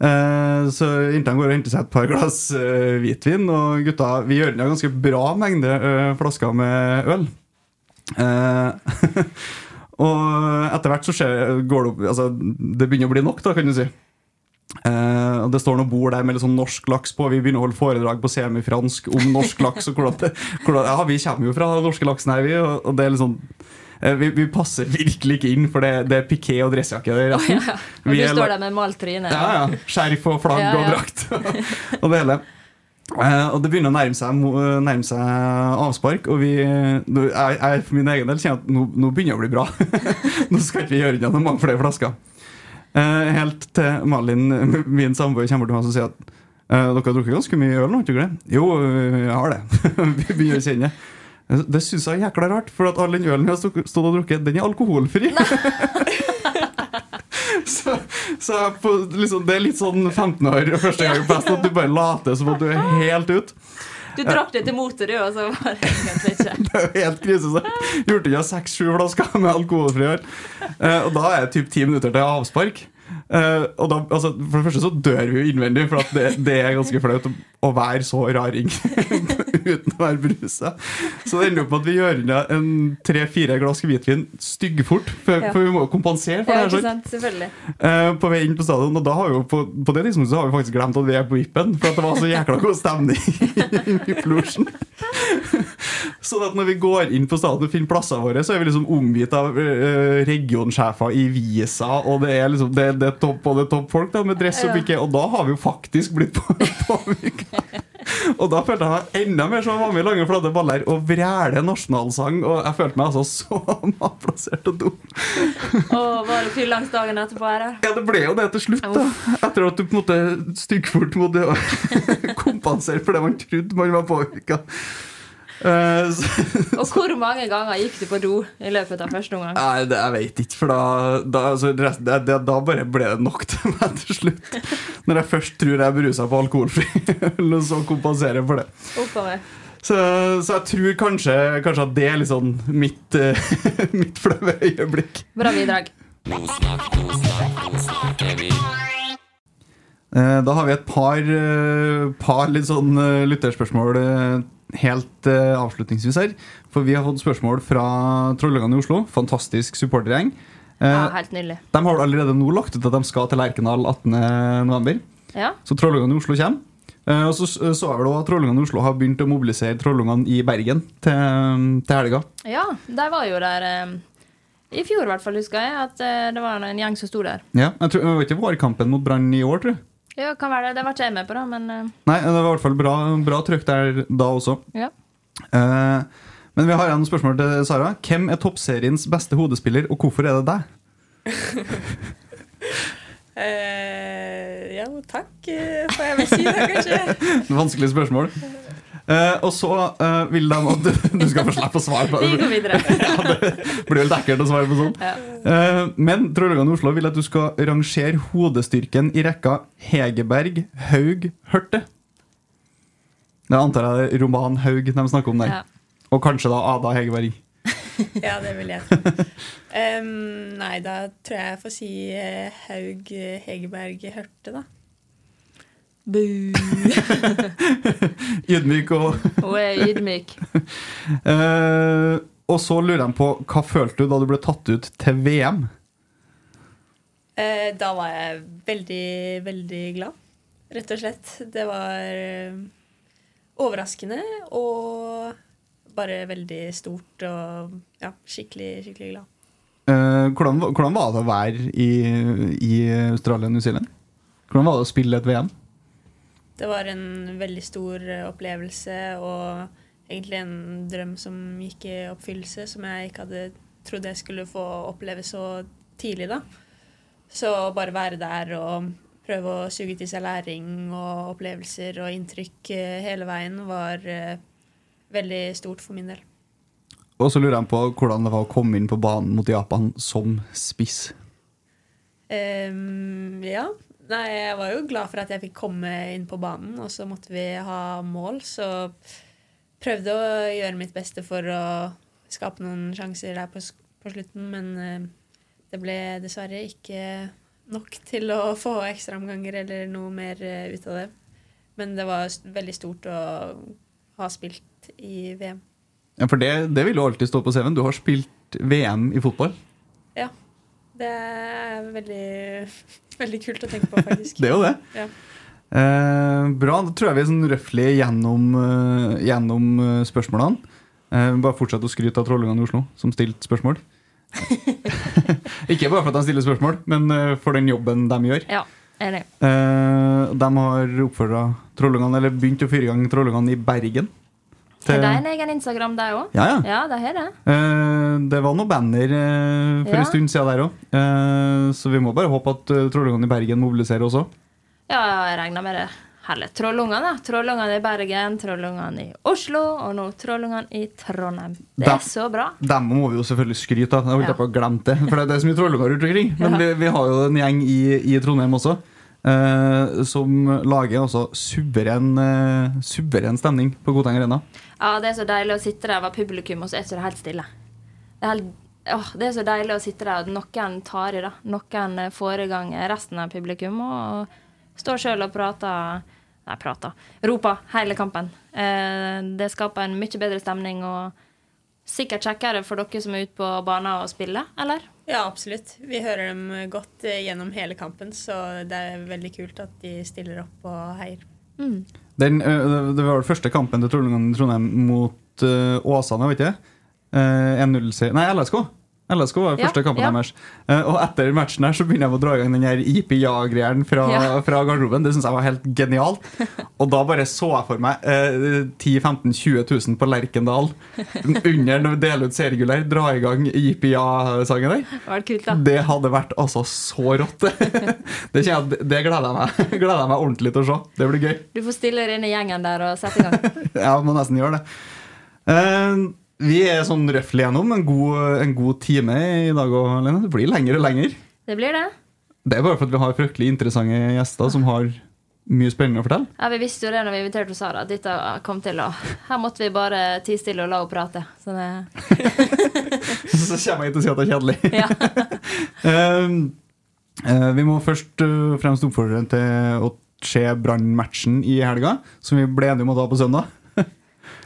Eh, så Intan går og henter seg et par glass eh, hvitvin, og gutta vi gjør en ganske bra mengde eh, flasker med øl. Og etter hvert så skjer, går det opp altså, Det begynner å bli nok, da, kan du si. Og Det står noen bord der med litt sånn norsk laks på. Vi begynner å holde foredrag på semifransk om norsk laks. Og hvordan det, hvordan, ja, Vi kommer jo fra den norske laksen her, vi. Og, det er litt sånn eh, vi, vi passer virkelig ikke inn, for det, det er piké og dressjakke. Det oh, ja. Og du står der med malt tryne. ja, ja. Skjerf og flagg Ja, og drakt. og det hele. Uh, og det begynner å nærme seg, nærme seg avspark, og vi jeg, jeg for min egen del kjenner at nå, nå begynner det å bli bra. nå skal ikke vi gjøre unna noen mange flere flasker. Eh, helt til Malin, min samboer, kommer til meg og sier at eh, dere har drukket ganske mye øl nå, ikke det? Jo, jeg har det. vi begynner å kjenne det. Syns jeg er jækla rart, for at all den ølen vi har stått og drukket, den er alkoholfri. så så på, liksom, det er litt sånn 15 år første gang best at du bare later som at du er helt ut. Du drakk det til motet, du, og så var det egentlig ikke. Det er jo helt krise. Så jeg gjorde ikke seks-sju flasker med alkoholfri øl. Eh, og da er det typ ti minutter til avspark. Eh, og da, altså, For det første så dør vi jo innvendig, for at det, det er ganske flaut å, å være så raring uten å være brusa. Så det ender opp med at vi gjør unna en tre-fire glass hvitvin styggfort, for, Ja. for vi må kompensere for Ja, det. her, sant? uh, på vei inn på stadion. Og da har vi jo på, på det tidspunktet så har vi faktisk glemt at vi er på vippen. For at det var så jækla god stemning i VIP-losjen. sånn at når vi går inn på stadion og finner plassene våre, så er vi liksom omgitt av eh, regionsjefer i Visa, og det er liksom det, det er topp og det er topp folk da, med dress og piké, og da har vi jo faktisk blitt på- påvirka. Og da følte jeg meg enda mer som i Lange flate baller og vræle nasjonalsang, og jeg følte meg altså så malplassert og dum. Og var det fyllangs dagen etterpå da? Ja, det ble jo det til slutt, da. Etter at du på en måte styggfort måtte kompensere for det man trodde man var påvirka. Uh, Og hvor mange ganger gikk du på do i løpet av første omgang? nei, det, jeg vet ikke, for da, da, altså, resten, det, det, da bare ble det nok til meg til slutt. Når jeg først tror jeg er berusa på alkoholfri øl, og så kompenserer jeg for det. Oppover. Så, så jeg tror kanskje, kanskje at det er litt sånn mitt, uh, mitt flaue øyeblikk. Bra bidrag. Eh, Da har vi et par, eh, par litt sånn eh, lytterspørsmål eh, helt eh, avslutningsvis her. For vi har fått spørsmål fra Trollungene i Oslo. Fantastisk supportergjeng. Eh, Ja, helt nydelig. De har allerede nå lagt ut at de skal til Lerkendal 18.11. Ja. Så Trollungene i Oslo kommer. Eh, Og så så jeg vel at Trollungene i Oslo har begynt å mobilisere Trollungene i Bergen til, til helga. ja, de var jo der eh, i fjor, i hvert fall, husker jeg. At eh, det var en gjeng som sto der. Ja, jeg, tror, jeg vet ikke vårkampen mot Brann i år, tror jeg. Ja, kan være det. Det var ikke jeg med på, da, men eh, Nei, det var i hvert fall bra, bra trykk der da også. ja. Eh, men vi har igjen spørsmål til Sara. Hvem er toppseriens beste hodespiller, og hvorfor er det deg? Eh, ja, takk, eh, får jeg vel si da, kanskje. Vanskelig spørsmål. Eh, og så uh, vil de at du, du skal få slippe å svare på Vi går videre. ja, det blir vel ekkelt å svare på sånn. Ja. Uh, men Trollungene Oslo vil at du skal rangere hodestyrken i rekka Hegerberg, Haug, Hørte. Det antar jeg det er Roman Haug de snakker om der. Ja. Og kanskje da Ada Hegerberg. Ja, det vil jeg tro. Um, nei, da tror jeg jeg får si Haug Hegerberg Hørte, da. Bu. Ydmyk og Hun er ydmyk. Uh, Og så lurer jeg på hva følte du da du ble tatt ut til VM? Uh, da var jeg veldig, veldig glad, rett og slett. Det var eh, overraskende og bare veldig stort og ja, skikkelig, skikkelig glad. Uh, hvordan, hvordan var det å være i, i Australia og New Zealand? Hvordan var det å spille et VM? Det var en veldig stor eh, opplevelse og egentlig en drøm som gikk i oppfyllelse, som jeg ikke hadde trodd jeg skulle få oppleve så tidlig, da. Så bare være der og prøve å suge til seg læring og opplevelser og inntrykk eh, hele veien var eh, veldig stort for min del. Og så lurer jeg på hvordan det var å komme inn på banen mot Japan som spiss. Um, ja. Nei, jeg var jo glad for at jeg fikk komme inn på banen, og så måtte vi ha mål, så prøvde å gjøre mitt beste for å skape noen sjanser der på, på slutten, men eh, det ble dessverre ikke nok til å få ekstraomganger eller noe mer eh, ut av det. Men det var veldig stort å ha spilt i VM. Ja, for det, det vil jo alltid stå på CV-en. Du har spilt VM i fotball. Ja. Det er veldig, veldig kult å tenke på, faktisk. Det er jo det. Ja. Eh, bra. Da tror jeg vi er sånn røftlig gjennom, eh, gjennom eh, spørsmålene. Eh, bare fortsett å skryte av Trollungene i Oslo, som stilte spørsmål. Ikke bare for at de stiller spørsmål, men eh, for den jobben de gjør. Ja, enig. Eh, de har oppfordra Trollungene, eller begynt å fyre i gang Trollungene i Bergen. Har er en egen Instagram, de òg? Ja, ja. Ja, de har det. Eh, det var noen banner eh, for Ja. en stund siden der òg. så vi må bare håpe at uh, Trollungene i Bergen mobiliserer også. Ja, jeg regner med det. Herlig. Trollungene. Trollungene i Bergen, Trollungene i Oslo, og nå Trollungene i Trondheim. Det er er så bra. Dem må vi jo selvfølgelig skryte av. Jeg holdt Ja. på å glemme det. For det er så som er trollunger rundt omkring. Men vi, vi har jo en gjeng i, i Trondheim også. eh, som lager altså suveren, eh, suveren stemning på Godteng Arena. Ja, Det er så deilig å sitte der og publikum, og så er det helt stille. Det er, helt, åh, det er så deilig å sitte der, og noen tar i, da. Noen eh, får i gang resten av publikum og står sjøl og prater Nei, prater. Roper hele kampen. Eh, det skaper en mye bedre stemning og sikkert kjekkere for dere som er ute på banen og spiller, eller? Ja, absolutt. Vi hører dem godt gjennom hele kampen, så det er veldig kult at de stiller opp og heier. Den, eh, det var den første kampen til Trondheim mot Åsane, vet? Uh, 1-0-seier Nei, LSK. LSK var første Ja, kampen ja. deres. Eh, og etter matchen her så begynner jeg å dra i gang den her IP-ja-greien fra, Ja. fra garderoben. Det syns jeg var helt genialt. Og da bare så jeg for meg eh, 10 15 20 000 på Lerkendal under når vi deler ut seriegull her, dra i gang IP-ja-sangen der. Det kult, da. Det hadde vært altså så rått. det, jeg, det gleder jeg meg gleder jeg meg ordentlig til å se. Det blir gøy. Du får stille deg inn i gjengen der og sette i gang. Ja, må nesten gjøre det. Eh, vi er sånn røftlig gjennom en god, en god time i dag òg, Lene. Det blir lenger og lenger. Det blir det. Det er bare for at vi har fryktelig interessante gjester som har mye spennende å fortelle. Ja, Vi visste jo det når vi inviterte Sara, at dette kom til å Her måtte vi bare tie stille og la henne prate. Så det, Så kommer jeg til å si at det er kjedelig. ja. Eh, eh, vi må først og fremst oppfordre til å se Brann-matchen i helga, som vi ble enige om å ta på søndag.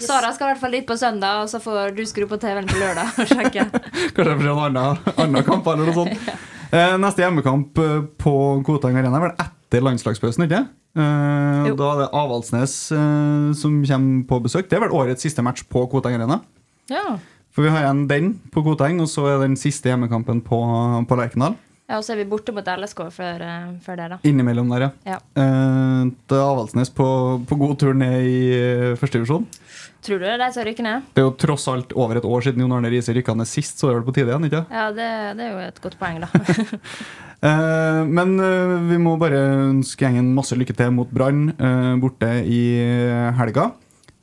Sara skal i hvert fall dit på søndag, og så får du skru på TV-en på lørdag og sjekke. Kanskje får se en annen, annen kamp eller noe sånt. Eh, neste hjemmekamp eh, på Koteng Arena er vel etter landslagspausen, ikke eh, Da er det Avaldsnes eh, som kommer på besøk. Det er vel årets siste match på Koteng Arena. Ja. For vi har igjen den på Koteng, og så er den siste hjemmekampen på, på Lerkendal. ja, og så er vi borte mot LSK før, eh, før det, da. Innimellom der, ja. Ja. Eh, det Avaldsnes på, på god tur ned i første førstedivisjon. Tror du det er de som rykker ned? Det er jo tross alt over et år siden Jon Arne Riise rykka ned sist, så det er vel på tide igjen, ikke Ja, det, det er jo et godt poeng, da. Eh, men eh, vi må bare ønske gjengen masse lykke til mot Brann eh, borte i helga.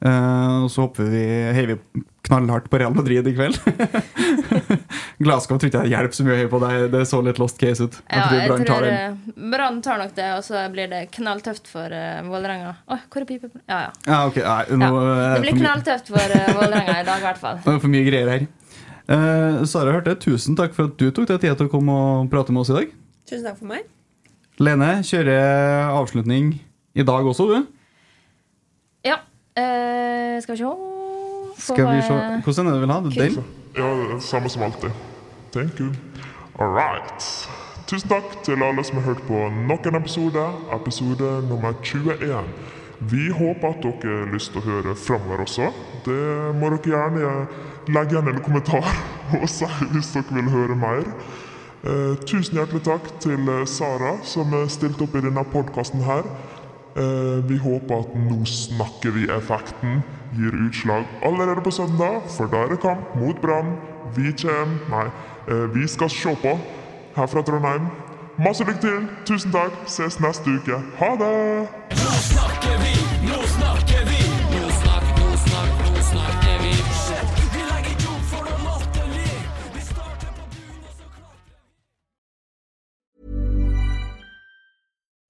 Eh, og så håper vi heier vi knallhardt på Real Madrid i kveld. Glasgow tror ikke jeg hjelper så mye å heie på. Det, det så litt lost case ut. Ja, jeg Brann tar tror eh, Brann tar nok det, og så blir det knalltøft for uh, Vålerenga. Oi, hvor er pipa? Ja, ja. Ja, okay, nei, nå, ja. Det blir knalltøft for uh, Vålerenga i dag, i hvert fall. Det er for mye greier her. Uh, Sara hørte, tusen takk for at du tok deg tid til å komme og prate med oss i dag. Tusen takk for meg. Lene kjører avslutning i dag også, du. Ja. Eh, skal vi se Skal vi se, Hvordan er det du vil ha det? Den? Ja, det er samme som alltid. Thank you. All right. Tusen takk til alle som har hørt på nok en episode, episode nummer 21. Vi håper at dere har lyst til å høre framover også. Det må dere gjerne legge igjen en kommentar og si hvis dere vil høre mer. Eh, tusen hjertelig takk til Sara som stilte opp i denne podkasten her. Eh, vi håper at Nå snakker vi-effekten gir utslag allerede på søndag, for da er det kamp mot Brann. Vi kjem Nei, eh, vi skal se på her fra Trondheim. Masse lykke til. Tusen takk. Ses neste uke. Ha det!